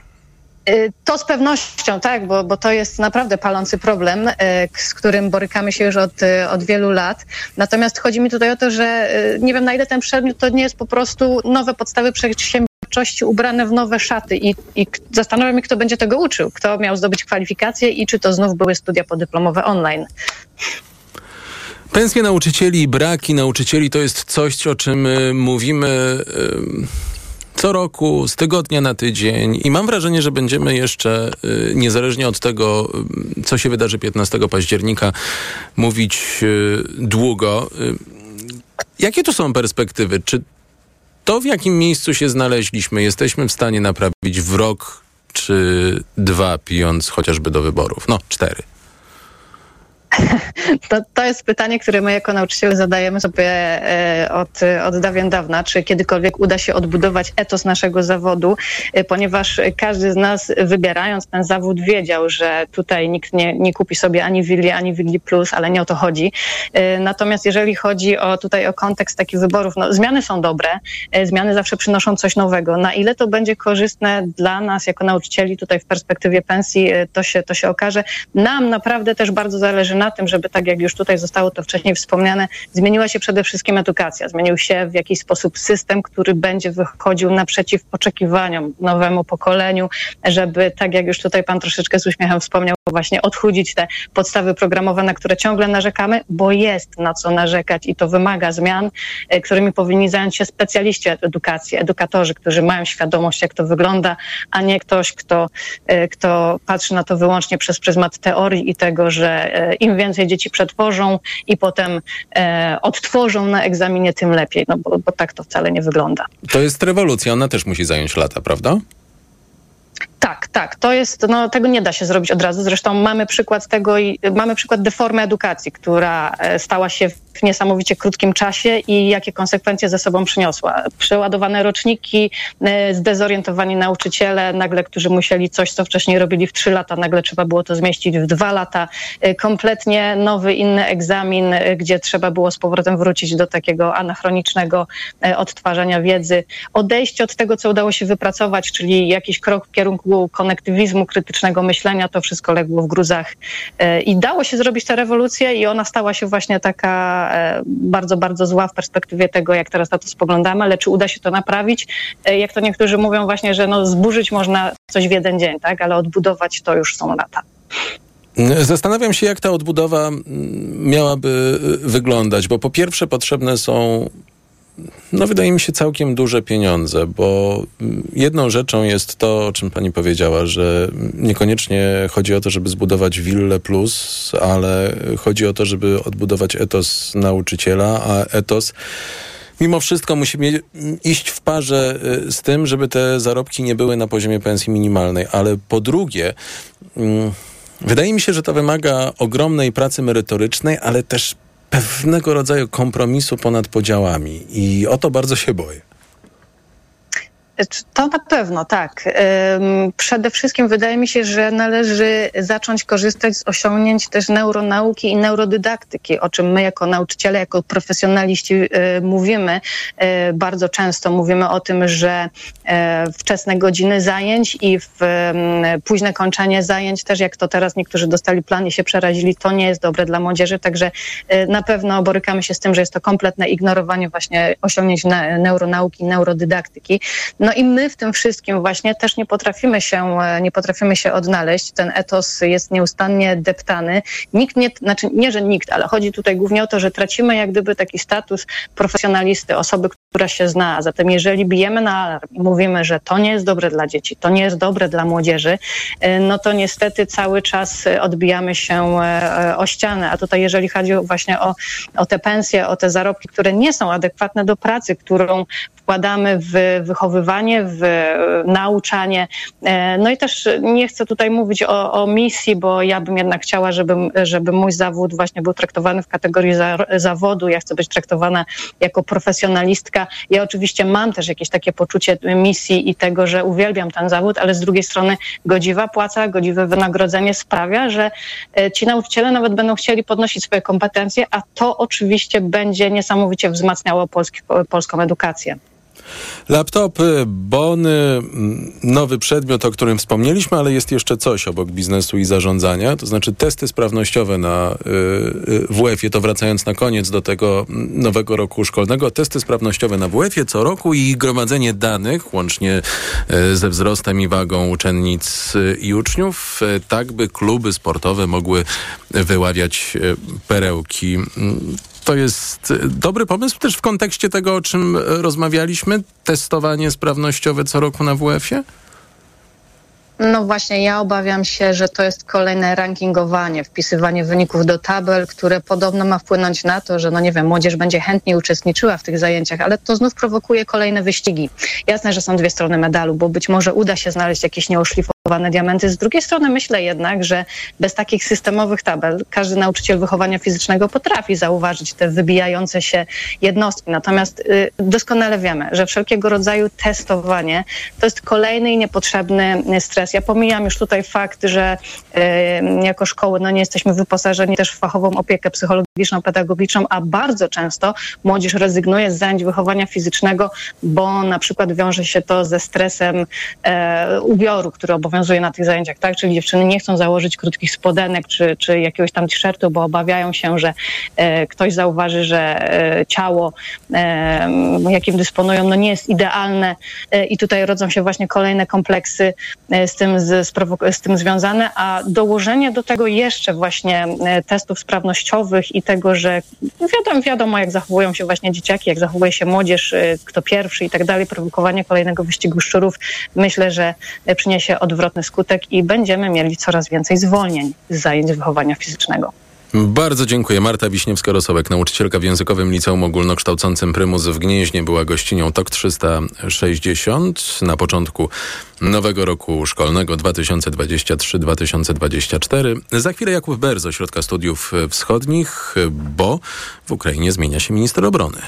To z pewnością, tak, bo, bo to jest naprawdę palący problem, z którym borykamy się już od, od wielu lat. Natomiast chodzi mi tutaj o to, że nie wiem na ile ten przedmiot to nie jest po prostu nowe podstawy przedsiębiorczości ubrane w nowe szaty i, i zastanawiam się, kto będzie tego uczył, kto miał zdobyć kwalifikacje i czy to znów były studia podyplomowe online. Pensje nauczycieli, braki nauczycieli to jest coś, o czym mówimy co roku, z tygodnia na tydzień i mam wrażenie, że będziemy jeszcze, niezależnie od tego, co się wydarzy 15 października, mówić długo. Jakie tu są perspektywy? Czy to, w jakim miejscu się znaleźliśmy, jesteśmy w stanie naprawić w rok czy dwa, pijąc chociażby do wyborów? No, cztery. To, to jest pytanie, które my jako nauczyciele zadajemy sobie e, od, od dawien dawna, czy kiedykolwiek uda się odbudować etos naszego zawodu, e, ponieważ każdy z nas wybierając ten zawód wiedział, że tutaj nikt nie, nie kupi sobie ani willi, ani willi plus, ale nie o to chodzi. E, natomiast jeżeli chodzi o tutaj o kontekst takich wyborów, no zmiany są dobre, zmiany zawsze przynoszą coś nowego. Na ile to będzie korzystne dla nas jako nauczycieli tutaj w perspektywie pensji, to się, to się okaże. Nam naprawdę też bardzo zależy na tym, żeby tak jak już tutaj zostało to wcześniej wspomniane, zmieniła się przede wszystkim edukacja. Zmienił się w jakiś sposób system, który będzie wychodził naprzeciw oczekiwaniom nowemu pokoleniu, żeby tak jak już tutaj pan troszeczkę z uśmiechem wspomniał, właśnie odchudzić te podstawy programowe, na które ciągle narzekamy, bo jest na co narzekać i to wymaga zmian, którymi powinni zająć się specjaliści edukacji, edukatorzy, którzy mają świadomość, jak to wygląda, a nie ktoś, kto, kto patrzy na to wyłącznie przez pryzmat teorii i tego, że im więcej dzieci przetworzą i potem e, odtworzą na egzaminie, tym lepiej, no bo, bo tak to wcale nie wygląda. To jest rewolucja, ona też musi zająć lata, prawda? Tak, tak. To jest, no, tego nie da się zrobić od razu. Zresztą mamy przykład tego i mamy przykład deformy edukacji, która e, stała się w niesamowicie krótkim czasie i jakie konsekwencje ze sobą przyniosła. Przeładowane roczniki, e, zdezorientowani nauczyciele, nagle, którzy musieli coś, co wcześniej robili w trzy lata, nagle trzeba było to zmieścić w dwa lata. E, kompletnie nowy, inny egzamin, gdzie trzeba było z powrotem wrócić do takiego anachronicznego odtwarzania wiedzy. Odejście od tego, co udało się wypracować, czyli jakiś krok w kierunku konektywizmu, krytycznego myślenia, to wszystko legło w gruzach. E, I dało się zrobić tę rewolucję i ona stała się właśnie taka e, bardzo, bardzo zła w perspektywie tego, jak teraz na to spoglądamy, ale czy uda się to naprawić? E, jak to niektórzy mówią właśnie, że no zburzyć można coś w jeden dzień, tak? ale odbudować to już są lata. Zastanawiam się, jak ta odbudowa miałaby wyglądać, bo po pierwsze potrzebne są no, wydaje mi się całkiem duże pieniądze, bo jedną rzeczą jest to, o czym pani powiedziała, że niekoniecznie chodzi o to, żeby zbudować willę plus, ale chodzi o to, żeby odbudować etos nauczyciela, a etos mimo wszystko musi iść w parze y, z tym, żeby te zarobki nie były na poziomie pensji minimalnej. Ale po drugie, mm, wydaje mi się, że to wymaga ogromnej pracy merytorycznej, ale też pewnego rodzaju kompromisu ponad podziałami i o to bardzo się boję. To na pewno, tak. Przede wszystkim wydaje mi się, że należy zacząć korzystać z osiągnięć też neuronauki i neurodydaktyki, o czym my jako nauczyciele, jako profesjonaliści e, mówimy e, bardzo często. Mówimy o tym, że e, wczesne godziny zajęć i w późne kończenie zajęć, też jak to teraz niektórzy dostali plan i się przerazili, to nie jest dobre dla młodzieży, także na pewno borykamy się z tym, że jest to kompletne ignorowanie właśnie osiągnięć neuronauki, neurodydaktyki. No no i my w tym wszystkim właśnie też nie potrafimy się, e, nie potrafimy się odnaleźć. Ten etos jest nieustannie deptany. Nikt nie, znaczy nie, że nikt, ale chodzi tutaj głównie o to, że tracimy jak gdyby taki status profesjonalisty, osoby, która się zna. A zatem jeżeli bijemy na alarm i mówimy, że to nie jest dobre dla dzieci, to nie jest dobre dla młodzieży, e, no to niestety cały czas odbijamy się e, o ścianę. A tutaj jeżeli chodzi właśnie o, o te pensje, o te zarobki, które nie są adekwatne do pracy, którą wkładamy w wychowywanie, w nauczanie. E, no i też nie chcę tutaj mówić o, o misji, bo ja bym jednak chciała, żeby, żeby mój zawód właśnie był traktowany w kategorii za, zawodu. Ja chcę być traktowana jako profesjonalistka. Ja oczywiście mam też jakieś takie poczucie misji i tego, że uwielbiam ten zawód, ale z drugiej strony godziwa płaca, godziwe wynagrodzenie sprawia, że e, ci nauczyciele nawet będą chcieli podnosić swoje kompetencje, a to oczywiście będzie niesamowicie wzmacniało polski, polską edukację. Laptopy, bony, nowy przedmiot, o którym wspomnieliśmy, ale jest jeszcze coś obok biznesu i zarządzania, to znaczy testy sprawnościowe na y, y, WF-ie, to wracając na koniec do tego nowego roku szkolnego, testy sprawnościowe na WF-ie co roku i gromadzenie danych, łącznie y, ze wzrostem i wagą uczennic i uczniów, tak by kluby sportowe mogły wyławiać perełki. To jest dobry pomysł też w kontekście tego, o czym rozmawialiśmy, testowanie sprawnościowe co roku na WF-ie? No właśnie, ja obawiam się, że to jest kolejne rankingowanie, wpisywanie wyników do tabel, które podobno ma wpłynąć na to, że no nie wiem, młodzież będzie chętniej uczestniczyła w tych zajęciach, ale to znów prowokuje kolejne wyścigi. Jasne, że są dwie strony medalu, bo być może uda się znaleźć jakieś nieoszlifowane diamenty. Z drugiej strony myślę jednak, że bez takich systemowych tabel każdy nauczyciel wychowania fizycznego potrafi zauważyć te wybijające się jednostki. Natomiast y, doskonale wiemy, że wszelkiego rodzaju testowanie to jest kolejny i niepotrzebny stres. Ja pomijam już tutaj fakt, że y, jako szkoły no, nie jesteśmy wyposażeni też w fachową opiekę psychologiczną, pedagogiczną, a bardzo często młodzież rezygnuje z zajęć wychowania fizycznego, bo na przykład wiąże się to ze stresem e, ubioru, który obowiązuje obowiązuje na tych zajęciach, tak? Czyli dziewczyny nie chcą założyć krótkich spodenek czy, czy jakiegoś tam t-shirtu, bo obawiają się, że e, ktoś zauważy, że e, ciało, e, jakim dysponują, no nie jest idealne e, i tutaj rodzą się właśnie kolejne kompleksy e, z tym, z, z tym związane, a dołożenie do tego jeszcze właśnie e, testów sprawnościowych i tego, że wiadomo, wiadomo jak zachowują się właśnie dzieciaki, jak zachowuje się młodzież, kto pierwszy i tak dalej, prowokowanie kolejnego wyścigu szczurów, myślę, że przyniesie odwrotność odwrotny skutek i będziemy mieli coraz więcej zwolnień z zajęć wychowania fizycznego. Bardzo dziękuję. Marta Wiśniewska-Rosołek, nauczycielka w Językowym Liceum Ogólnokształcącym Prymus w Gnieźnie była gościnią TOK 360 na początku nowego roku szkolnego 2023-2024. Za chwilę Jakub Ber z Ośrodka Studiów Wschodnich, bo w Ukrainie zmienia się minister obrony.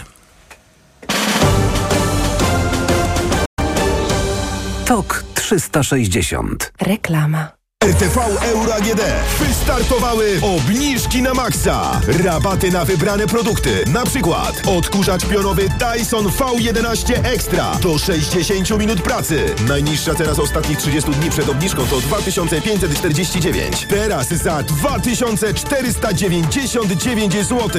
TOK 360. Reklama. RTV Euro AGD. Wystartowały obniżki na maksa. Rabaty na wybrane produkty. Na przykład odkurzacz pionowy Dyson V11 Extra do 60 minut pracy. Najniższa cena z ostatnich 30 dni przed obniżką to 2549. Teraz za 2499 zł.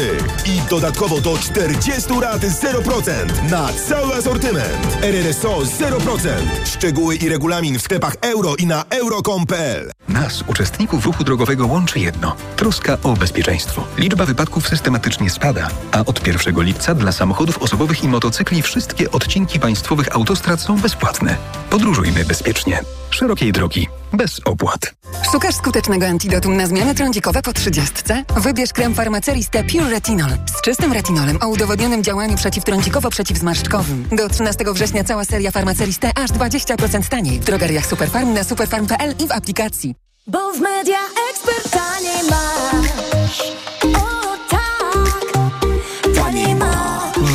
I dodatkowo do 40 rat 0% na cały asortyment. RRSO 0%. Szczegóły i regulamin w sklepach euro i na euro.com.pl Nas, uczestników ruchu drogowego, łączy jedno troska o bezpieczeństwo. Liczba wypadków systematycznie spada, a od 1 lipca dla samochodów osobowych i motocykli wszystkie odcinki państwowych autostrad są bezpłatne. Podróżujmy bezpiecznie. Szerokiej drogi, bez opłat. Szukasz skutecznego antidotum na zmiany trądzikowe po 30? Wybierz krem Farmaceriste Pure Retinol z czystym retinolem o udowodnionym działaniu przeciwtrądzikowo-przeciwzmarszczkowym. Do 13 września cała seria Farmaceriste aż 20% taniej w drogeriach Superfarm na superfarm.pl i w aplikacji. Bo w media ekspert taniej masz.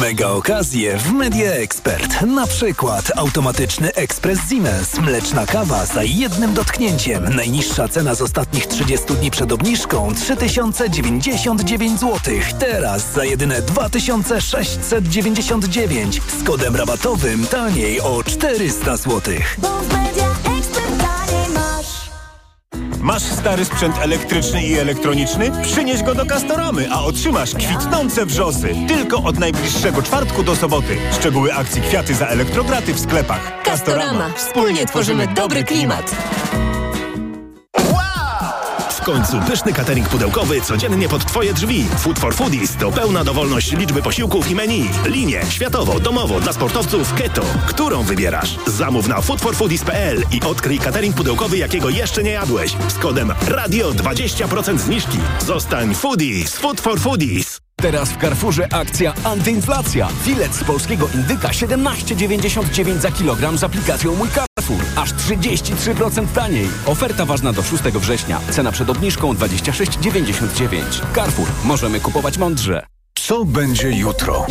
Mega okazje w Media Expert. Na przykład automatyczny ekspres Siemens. Mleczna kawa za jednym dotknięciem. Najniższa cena z ostatnich 30 dni przed obniżką 3099 zł. Teraz za jedyne 2699. Z kodem rabatowym taniej o 400 zł. Masz stary sprzęt elektryczny i elektroniczny? Przynieś go do Castoramy, a otrzymasz kwitnące wrzosy. Tylko od najbliższego czwartku do soboty. Szczegóły akcji Kwiaty za elektrograty w sklepach. Castorama. Wspólnie tworzymy dobry klimat. Końcu pyszny catering pudełkowy codziennie pod Twoje drzwi. Food for Foodies to pełna dowolność liczby posiłków i menu. Linie światowo, domowo, dla sportowców keto. Którą wybierasz? Zamów na foodforfoodies.pl i odkryj catering pudełkowy, jakiego jeszcze nie jadłeś. Z kodem RADIO 20% zniżki. Zostań foodies. Food for Foodies. Teraz w Carrefourze akcja antyinflacja. Filet z polskiego indyka 17,99 za kilogram z aplikacją Mój Carrefour. Aż 33% taniej. Oferta ważna do 6 września. Cena przed obniżką 26,99. Carrefour. Możemy kupować mądrze. Co będzie jutro?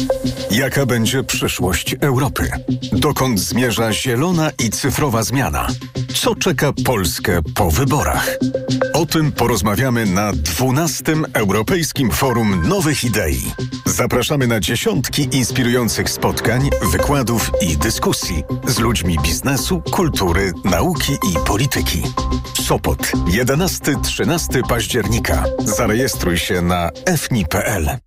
Jaka będzie przyszłość Europy? Dokąd zmierza zielona i cyfrowa zmiana? Co czeka Polskę po wyborach? O tym porozmawiamy na 12. Europejskim Forum Nowych Idei. Zapraszamy na dziesiątki inspirujących spotkań, wykładów i dyskusji z ludźmi biznesu, kultury, nauki i polityki. Sopot 11-13 października. Zarejestruj się na fni.pl.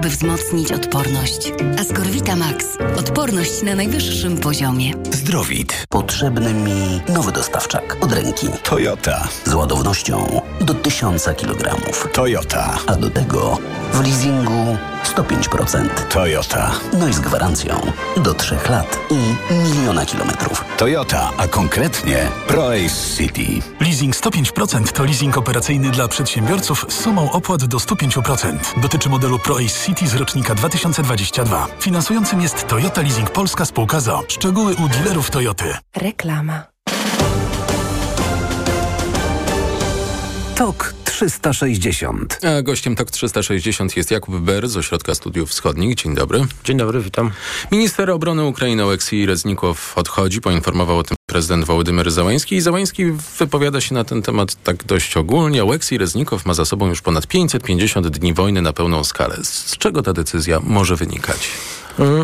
by wzmocnić odporność. Ascorvita Max. Odporność na najwyższym poziomie. Zdrowit. Potrzebny mi nowy dostawczak od ręki. Toyota. Z ładownością do 1000 kg. Toyota. A do tego w leasingu 105%. Toyota. No i z gwarancją do 3 lat i miliona kilometrów. Toyota, a konkretnie ProAce City. Leasing 105% to leasing operacyjny dla przedsiębiorców z sumą opłat do 105%. Dotyczy modelu ProAce City z rocznika 2022. Finansującym jest Toyota Leasing Polska Spółka ZO. Szczegóły u dealerów Toyoty. Reklama. TOK 360. A gościem TOK 360 jest Jakub Ber z Ośrodka Studiów Wschodnich. Dzień dobry. Dzień dobry, witam. Minister obrony Ukrainy Oleksij Reznikow odchodzi. Poinformował o tym prezydent Wołodymyr Załański. I Załański wypowiada się na ten temat tak dość ogólnie. Oleksij Reznikow ma za sobą już ponad 550 dni wojny na pełną skalę. Z czego ta decyzja może wynikać?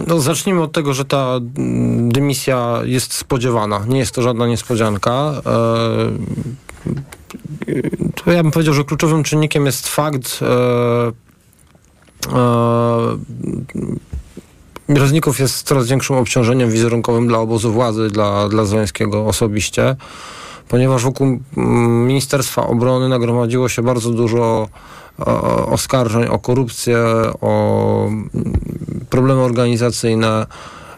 No, zacznijmy od tego, że ta mm, dymisja jest spodziewana. Nie jest to żadna niespodzianka. E, to ja bym powiedział, że kluczowym czynnikiem jest fakt e, e, Reznikow jest coraz większym obciążeniem wizerunkowym dla obozu władzy, dla, dla Zeleńskiego osobiście, ponieważ wokół mm, Ministerstwa Obrony nagromadziło się bardzo dużo o, oskarżeń o korupcję, o mm, problemy organizacyjne.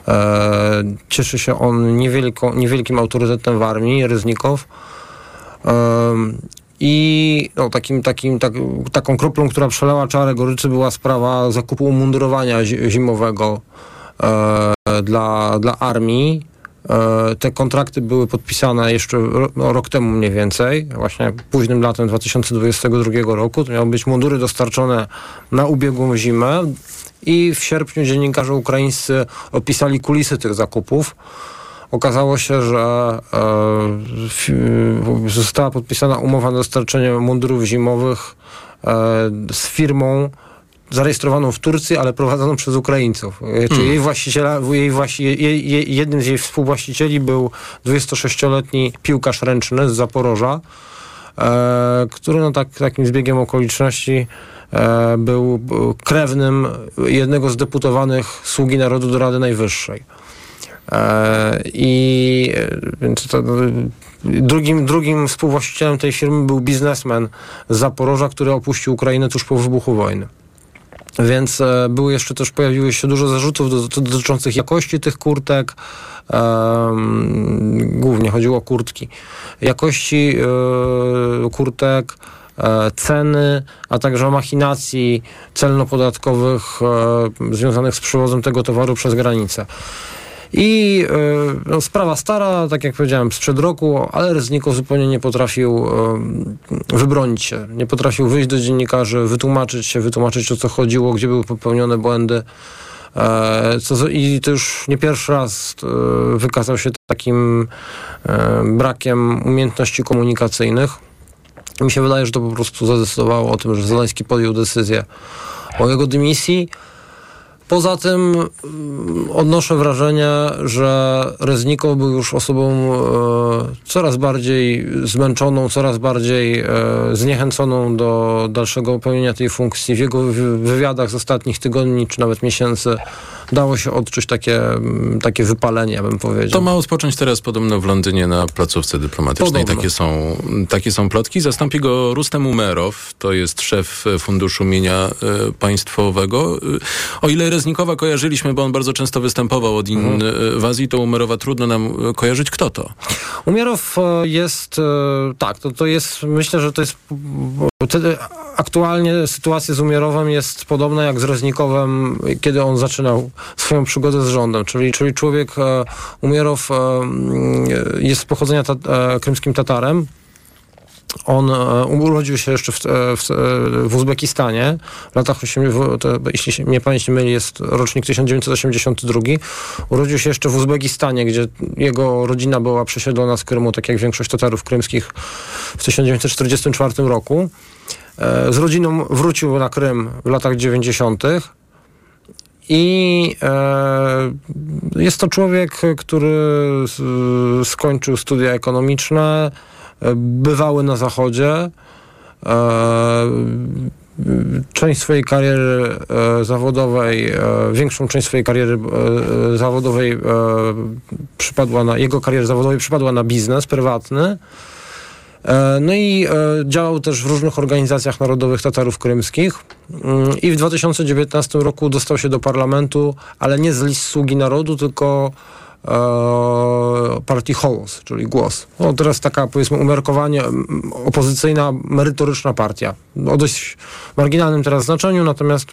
E, cieszy się on niewielko, niewielkim autorytetem w armii, Reznikow. I no, takim, takim, tak, taką kroplą, która przelała czarę goryczy była sprawa zakupu umundurowania zi- zimowego e, dla, dla armii. E, te kontrakty były podpisane jeszcze no, rok temu mniej więcej, właśnie późnym latem 2022 roku. To miały być mundury dostarczone na ubiegłą zimę i w sierpniu dziennikarze ukraińscy opisali kulisy tych zakupów. Okazało się, że e, została podpisana umowa na dostarczenie mundurów zimowych e, z firmą zarejestrowaną w Turcji, ale prowadzoną przez Ukraińców. E, Czyli Mm. jej właściciela, jej właści, jej, jej, jednym z jej współwłaścicieli był 26-letni piłkarz ręczny z Zaporoża, e, który no tak, takim zbiegiem okoliczności e, był był krewnym jednego z deputowanych Sługi Narodu do Rady Najwyższej. E, I e, więc to, drugim, drugim współwłaścicielem tej firmy był biznesmen z Zaporoża, który opuścił Ukrainę tuż po wybuchu wojny. Więc e, były jeszcze też, pojawiły się dużo zarzutów do, do, dotyczących jakości tych kurtek. Em, głównie chodziło o kurtki. Jakości e, kurtek, e, ceny, a także machinacji celno-podatkowych e, związanych z przewozem tego towaru przez granicę. I e, no, sprawa stara, tak jak powiedziałem, sprzed roku, ale Reznikow zupełnie nie potrafił e, wybronić się. Nie potrafił wyjść do dziennikarzy, wytłumaczyć się, wytłumaczyć o co chodziło, gdzie były popełnione błędy. E, co, I to już nie pierwszy raz wykazał się takim brakiem umiejętności komunikacyjnych. Mi się wydaje, że to po prostu zadecydowało o tym, że Zeleński podjął decyzję o jego dymisji. Poza tym mm, odnoszę wrażenie, że Reznikow był już osobą e, coraz bardziej zmęczoną, coraz bardziej e, zniechęconą do dalszego pełnienia tej funkcji. W jego wy- wywiadach z ostatnich tygodni czy nawet miesięcy dało się odczuć takie, mm, takie wypalenie, bym powiedział. To ma rozpocząć teraz podobno w Londynie na placówce dyplomatycznej. Podobno. Takie są, takie są plotki. Zastąpi go Rustem Umerow, to jest szef e, Funduszu Mienia e, Państwowego. E, O ile Reznikowa kojarzyliśmy, bo on bardzo często występował od Mhm. inwazji, to Umerowa trudno nam kojarzyć. Kto to? Umierow e, jest, tak, to, to jest, myślę, że to jest, aktualnie sytuacja z Umierowem jest podobna jak z Reznikowem, kiedy on zaczynał swoją przygodę z rządem, czyli, czyli człowiek, e, Umierow e, mm, jest z pochodzenia ta, e, krymskim Tatarem, on e, urodził się jeszcze w, e, w, e, w Uzbekistanie w latach 80, to, jeśli się, mnie pamięć nie myli, jest rocznik 1982. Urodził się jeszcze w Uzbekistanie, gdzie jego rodzina była przesiedlona z Krymu, tak jak większość Tatarów krymskich w 1944 roku. E, Z rodziną wrócił na Krym w latach 90. I e, jest to człowiek, który skończył studia ekonomiczne, e, bywały na Zachodzie. Część swojej kariery zawodowej, większą część swojej kariery zawodowej przypadła na, jego kariery zawodowej przypadła na biznes prywatny. E, No i e, działał też w różnych organizacjach narodowych Tatarów krymskich Mm, i w 2019 roku dostał się do parlamentu, ale nie z list Sługi Narodu, tylko e, partii Hołos, czyli Głos. No, teraz taka powiedzmy umiarkowanie opozycyjna, merytoryczna partia. O dość marginalnym teraz znaczeniu, natomiast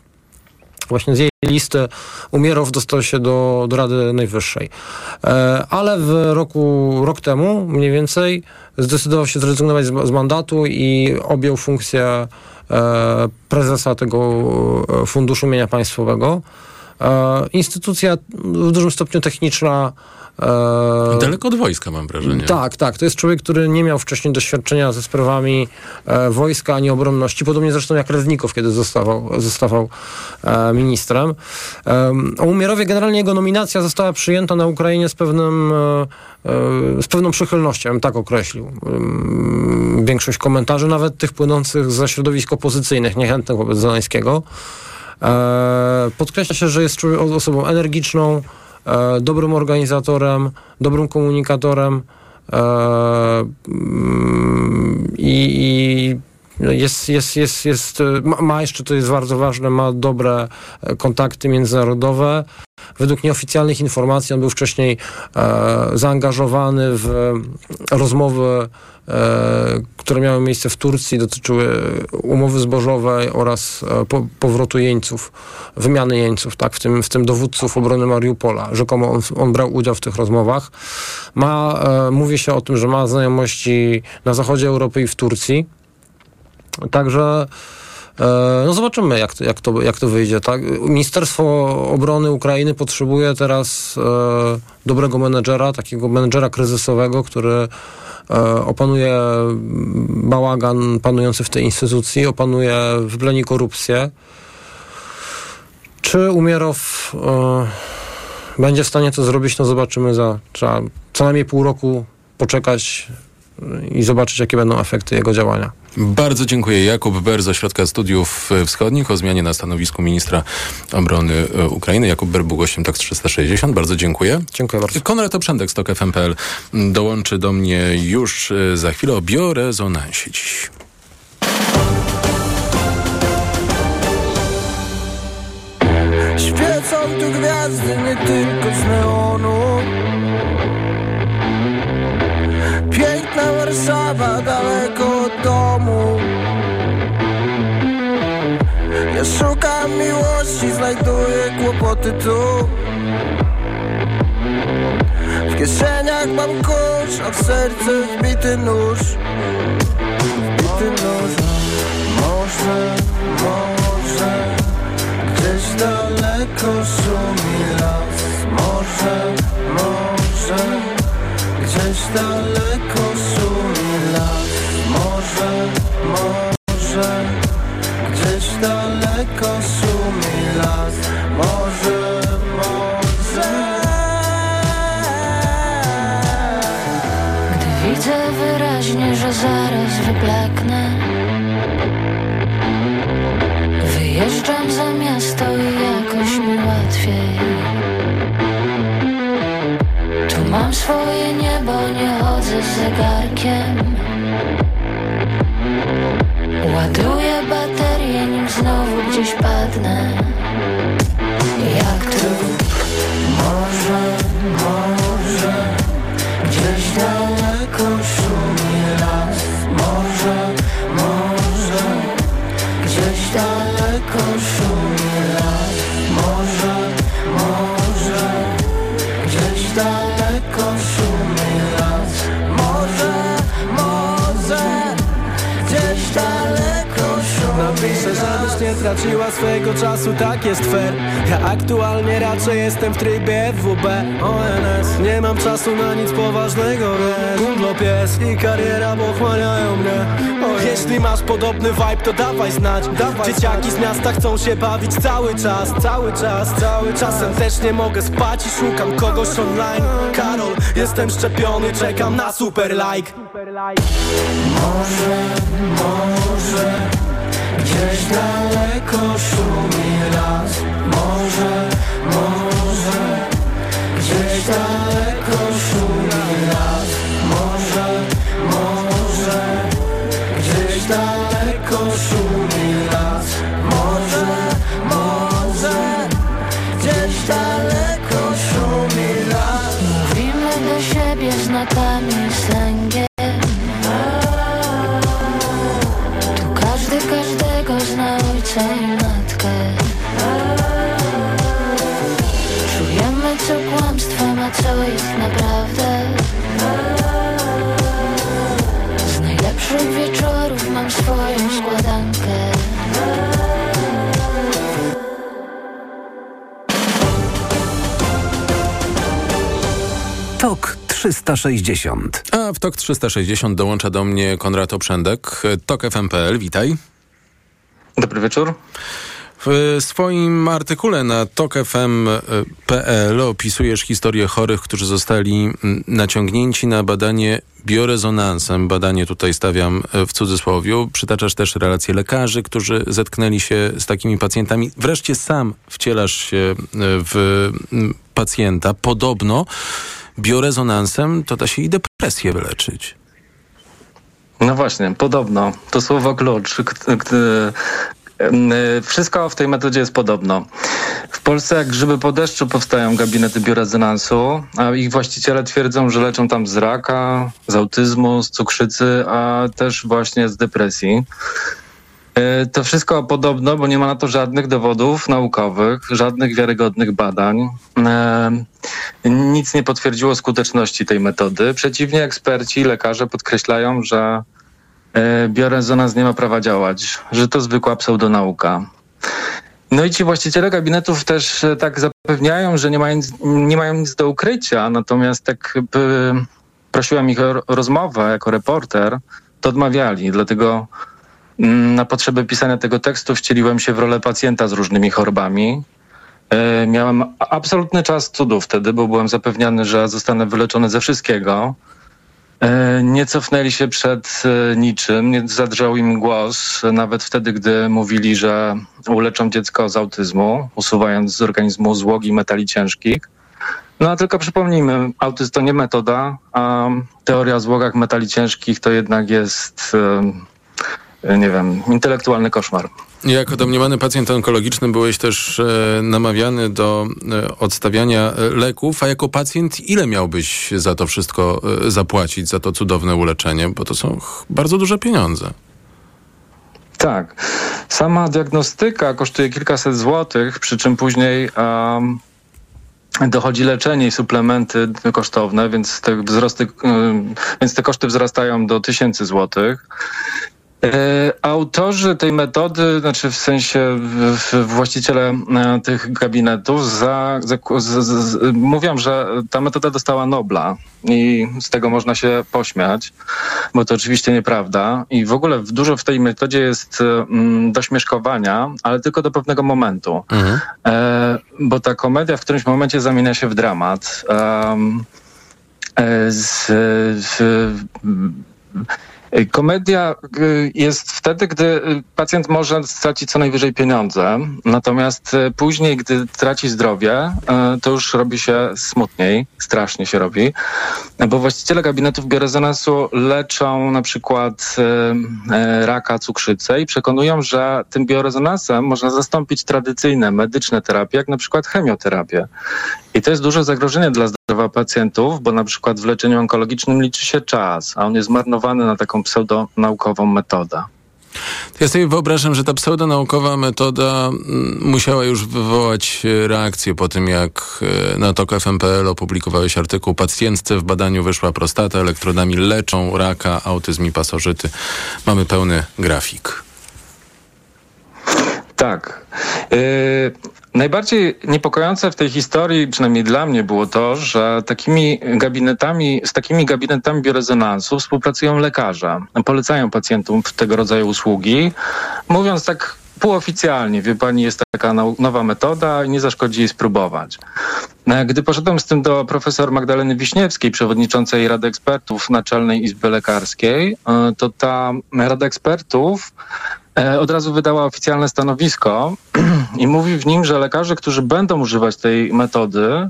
właśnie z jej listy Umierow dostał się do, do Rady Najwyższej. Ale w roku, rok temu mniej więcej zdecydował się zrezygnować z, z mandatu i objął funkcję e, prezesa tego e, Funduszu Mienia Państwowego. E, instytucja w dużym stopniu techniczna. E, Daleko od wojska mam wrażenie. tak, tak. To jest człowiek, który nie miał wcześniej doświadczenia ze sprawami e, wojska ani obronności, podobnie zresztą jak Reznikow, kiedy zostawał, zostawał e, ministrem. Um, o Umierowie generalnie jego nominacja została przyjęta na Ukrainie z pewnym, e, e, z pewną przychylnością, bym tak określił. Um, większość komentarzy, nawet tych płynących ze środowisk opozycyjnych, niechętnych wobec Zeleńskiego, E, podkreśla się, że jest osobą energiczną, e, dobrym organizatorem, dobrym komunikatorem e, mm, i, jest, jest, jest, jest, e, ma, ma jeszcze, to jest bardzo ważne, ma dobre e, kontakty międzynarodowe. Według nieoficjalnych informacji on był wcześniej e, zaangażowany w rozmowy, e, które miały miejsce w Turcji, dotyczyły umowy zbożowej oraz e, po, powrotu jeńców, wymiany jeńców, tak, w tym, w tym dowódców obrony Mariupola. Rzekomo on, on brał udział w tych rozmowach. Ma, e, mówi się o tym, że ma znajomości na zachodzie Europy i w Turcji. Także no zobaczymy, jak to, jak, to, jak to wyjdzie. Tak? Ministerstwo Obrony Ukrainy potrzebuje teraz e, dobrego menedżera, takiego menedżera kryzysowego, który e, opanuje bałagan panujący w tej instytucji, opanuje, wypleni korupcję. Czy Umierow e, będzie w stanie to zrobić, no zobaczymy za trzeba co najmniej pół roku poczekać e, i zobaczyć, jakie będą efekty jego działania. Bardzo dziękuję. Jakub Ber z Ośrodka Studiów Wschodnich o zmianie na stanowisku ministra obrony e, Ukrainy. Jakub Ber był gościem TAK 360. Bardzo dziękuję. Dziękuję bardzo. Konrad Oprzędek z TOK FM.pl dołączy do mnie już e, za chwilę o biorezonansie dziś. Świecą tu gwiazdy nie tylko z neonu Warszawa daleko od domu. Ja szukam miłości, znajduję kłopoty tu. W kieszeniach mam kurz, a w serce wbity nóż. Wbity nóż. Może, może Gdzieś daleko szumi las. Może, może Gdzieś daleko szumi las Może, może Gdzieś daleko szumi las. Może, może. Gdy widzę wyraźnie, że zaraz wyblaknę Wyjeżdżam za miasto i jakoś mi łatwiej. Tu mam swoje zegarkiem. Ładuję baterię, nim znowu gdzieś padnę. Jak trup Może, może Gdzieś daleko szumi las. Może, może Gdzieś daleko szumi żebyś nie traciła swojego czasu, tak jest fair. Ja aktualnie raczej jestem w trybie FWB ONS Nie mam czasu na nic poważnego, wiesz. Gundlo pies i kariera pochłaniają mnie. O, Jeśli masz podobny vibe, to dawaj znać. Dawaj Dzieciaki z miasta chcą się bawić cały czas Cały czas, cały Czasem też nie mogę spać i szukam kogoś online. Karol, jestem szczepiony, czekam na super like. Może, może Gdzieś daleko szumi las. Może, może. Gdzieś daleko szumi las. Może, może. Gdzieś daleko szumi 360. A w TOK 360 dołącza do mnie Konrad Oprzędek, TOK FM.pl. Witaj. Dobry wieczór. W swoim artykule na tokfm.pl opisujesz historię chorych, którzy zostali naciągnięci na badanie biorezonansem. Badanie tutaj stawiam e, w cudzysłowie. Przytaczasz też relacje lekarzy, którzy zetknęli się z takimi pacjentami. Wreszcie sam wcielasz się e, w pacjenta. Podobno biorezonansem to da się i depresję wyleczyć. No właśnie, podobno. To słowo klucz. Wszystko w tej metodzie jest podobno. W Polsce jak grzyby po deszczu powstają gabinety biorezonansu, a ich właściciele twierdzą, że leczą tam z raka, z autyzmu, z cukrzycy, a też właśnie z depresji. E, to wszystko podobno, bo nie ma na to żadnych dowodów naukowych, żadnych wiarygodnych badań. E, nic nie potwierdziło skuteczności tej metody. Przeciwnie, eksperci, lekarze podkreślają, że e, biorezonans nie ma prawa działać, że to zwykła pseudonauka. No i ci właściciele gabinetów też tak zapewniają, że nie mają, nie mają nic do ukrycia, natomiast tak prosiłem ich o rozmowę jako reporter, to odmawiali, dlatego na potrzeby pisania tego tekstu wcieliłem się w rolę pacjenta z różnymi chorobami. E, miałem absolutny czas cudów wtedy, bo byłem zapewniany, że zostanę wyleczony ze wszystkiego. E, nie cofnęli się przed e, niczym, nie zadrżał im głos, nawet wtedy, gdy mówili, że uleczą dziecko z autyzmu, usuwając z organizmu złogi metali ciężkich. No a tylko przypomnijmy, autyzm to nie metoda, a teoria o złogach metali ciężkich to jednak jest nie wiem, intelektualny koszmar. Jako domniemany pacjent onkologiczny byłeś też e, namawiany do e, odstawiania e, leków, a jako pacjent ile miałbyś za to wszystko e, zapłacić, za to cudowne uleczenie? Bo to są bardzo duże pieniądze. Tak. Sama diagnostyka kosztuje kilkaset złotych, przy czym później um, dochodzi leczenie i suplementy kosztowne, więc te wzrosty, więc te koszty wzrastają do tysięcy złotych. E, autorzy tej metody, znaczy w sensie właściciele e, tych gabinetów, za, za, z, z, mówią, że ta metoda dostała Nobla i z tego można się pośmiać, bo to oczywiście nieprawda. I w ogóle dużo w tej metodzie jest mm, dośmieszkowania, ale tylko do pewnego momentu. Mhm. E, bo ta komedia w którymś momencie zamienia się w dramat. E, z, z, Komedia y, jest wtedy, gdy y, pacjent może stracić co najwyżej pieniądze, natomiast y, później, gdy traci zdrowie, to już robi się smutniej, strasznie się robi, bo właściciele gabinetów biorezonansu leczą na przykład raka, cukrzycę i przekonują, że tym biorezonansem można zastąpić tradycyjne medyczne terapie, jak na przykład chemioterapię. I to jest duże zagrożenie dla zdrowia pacjentów, bo na przykład w leczeniu onkologicznym liczy się czas, a on jest zmarnowany na taką pseudonaukową metodę. Ja sobie wyobrażam, że ta pseudonaukowa metoda mm, musiała już wywołać e, reakcję po tym, jak e, na TOK FMPL opublikowałeś artykuł Pacjentce w badaniu wyszła prostata, elektrodami leczą raka, autyzm i pasożyty. Mamy pełny grafik. Tak. Yy, najbardziej niepokojące w tej historii, przynajmniej dla mnie, było to, że takimi gabinetami, z takimi gabinetami biorezonansu współpracują lekarze. Polecają pacjentom tego rodzaju usługi, mówiąc tak półoficjalnie, wie pani, jest taka nowa metoda i nie zaszkodzi jej spróbować. E, gdy poszedłem z tym do profesor Magdaleny Wiśniewskiej, przewodniczącej Rady Ekspertów Naczelnej Izby Lekarskiej, e, to ta Rada Ekspertów od razu wydała oficjalne stanowisko i mówi w nim, że lekarze, którzy będą używać tej metody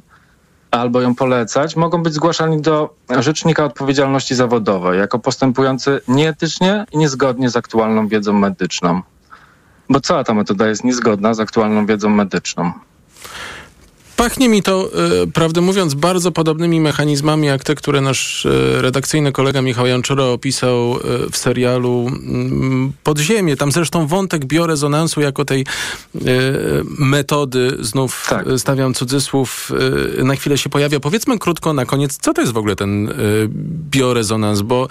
albo ją polecać, mogą być zgłaszani do Rzecznika Odpowiedzialności Zawodowej jako postępujący nieetycznie i niezgodnie z aktualną wiedzą medyczną. Bo cała ta metoda jest niezgodna z aktualną wiedzą medyczną. Pachnie mi to, e, prawdę mówiąc, bardzo podobnymi mechanizmami, jak te, które nasz e, redakcyjny kolega Michał Janczora opisał e, w serialu mm, Podziemie. Tam zresztą wątek biorezonansu jako tej metody, znów tak. stawiam cudzysłów, na chwilę się pojawia. Powiedzmy krótko na koniec, co to jest w ogóle ten biorezonans, bo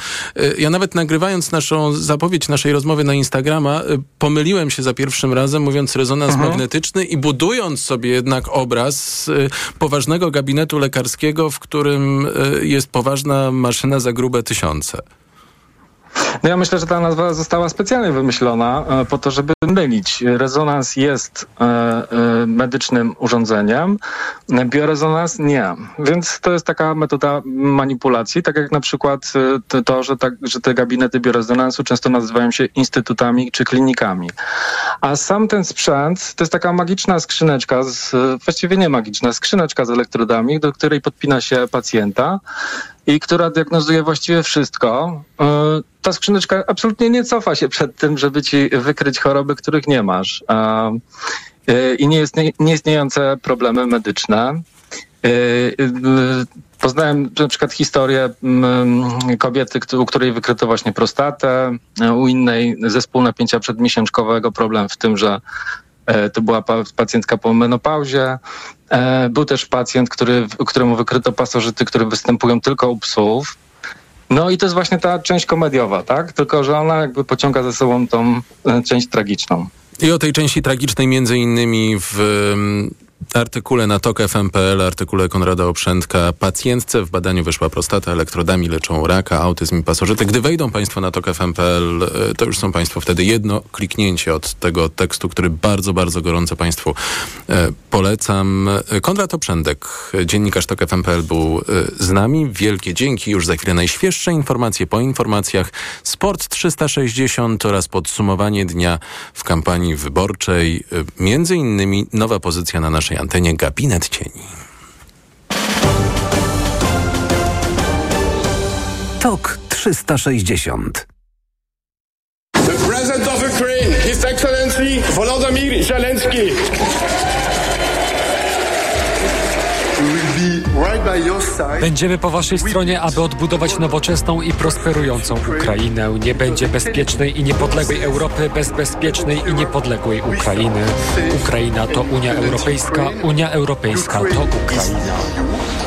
ja nawet nagrywając naszą zapowiedź naszej rozmowy na Instagrama, pomyliłem się za pierwszym razem, mówiąc rezonans mhm. magnetyczny i budując sobie jednak obraz y, poważnego gabinetu lekarskiego, w którym y, jest poważna maszyna za grube tysiące. No ja myślę, że ta nazwa została specjalnie wymyślona e, po to, żeby mylić. Rezonans jest e, e, medycznym urządzeniem, biorezonans nie. Więc to jest taka metoda manipulacji, tak jak na przykład to, że, tak, że te gabinety biorezonansu często nazywają się instytutami czy klinikami. A sam ten sprzęt to jest taka magiczna skrzyneczka, z, właściwie nie magiczna, skrzyneczka z elektrodami, do której podpina się pacjenta i która diagnozuje właściwie wszystko. E, ta skrzyneczka absolutnie nie cofa się przed tym, żeby ci wykryć choroby, których nie masz. E, I nieistniejące problemy medyczne. E, poznałem na przykład historię kobiety, u której wykryto właśnie prostatę, u innej zespół napięcia przedmiesiączkowego, problem w tym, że to była pacjentka po menopauzie. E, był też pacjent, który, któremu wykryto pasożyty, które występują tylko u psów. No i to jest właśnie ta część komediowa, tak? Tylko, że ona jakby pociąga ze sobą tą e, część tragiczną. I o tej części tragicznej między innymi w artykule na TOK FM.pl, artykule Konrada Oprzętka, pacjentce w badaniu wyszła prostata, elektrodami leczą raka, autyzm i pasożyty. Gdy wejdą Państwo na TOK FM.pl, e, to już są Państwo wtedy jedno kliknięcie od tego tekstu, który bardzo, bardzo gorąco Państwu e, polecam. Konrad Oprzędek, dziennikarz TOK FM.pl był e, z nami. Wielkie dzięki. Już za chwilę najświeższe informacje po informacjach. Sport 360 oraz podsumowanie dnia w kampanii wyborczej. Między innymi nowa pozycja na naszej antenie Gabinet Cieni. TOK 360 The President of Ukraine, His Excellency Volodymyr Zelensky. Będziemy po waszej stronie, aby odbudować nowoczesną i prosperującą Ukrainę. Nie będzie bezpiecznej i niepodległej Europy bez bezpiecznej i niepodległej Ukrainy. Ukraina to Unia Europejska, Unia Europejska to Ukraina.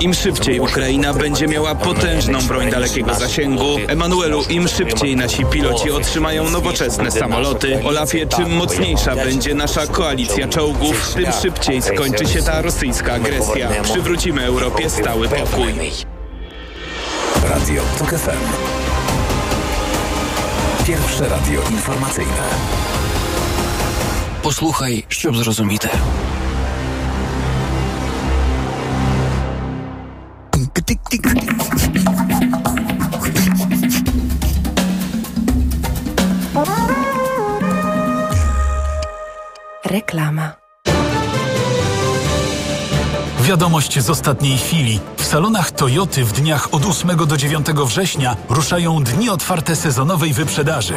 Im szybciej Ukraina będzie miała potężną broń dalekiego zasięgu, Emanuelu, im szybciej nasi piloci otrzymają nowoczesne samoloty. Olafie, czym mocniejsza będzie nasza koalicja czołgów, tym szybciej skończy się ta rosyjska agresja. Przywrócimy Europie stały pokój. Radio TOK FM. Pierwsze radio informacyjne. Послухай, щоб tik, tik, tik. Reklama. Wiadomość z ostatniej chwili. W salonach Toyoty w dniach od 8 do 9 września ruszają dni otwarte sezonowej wyprzedaży.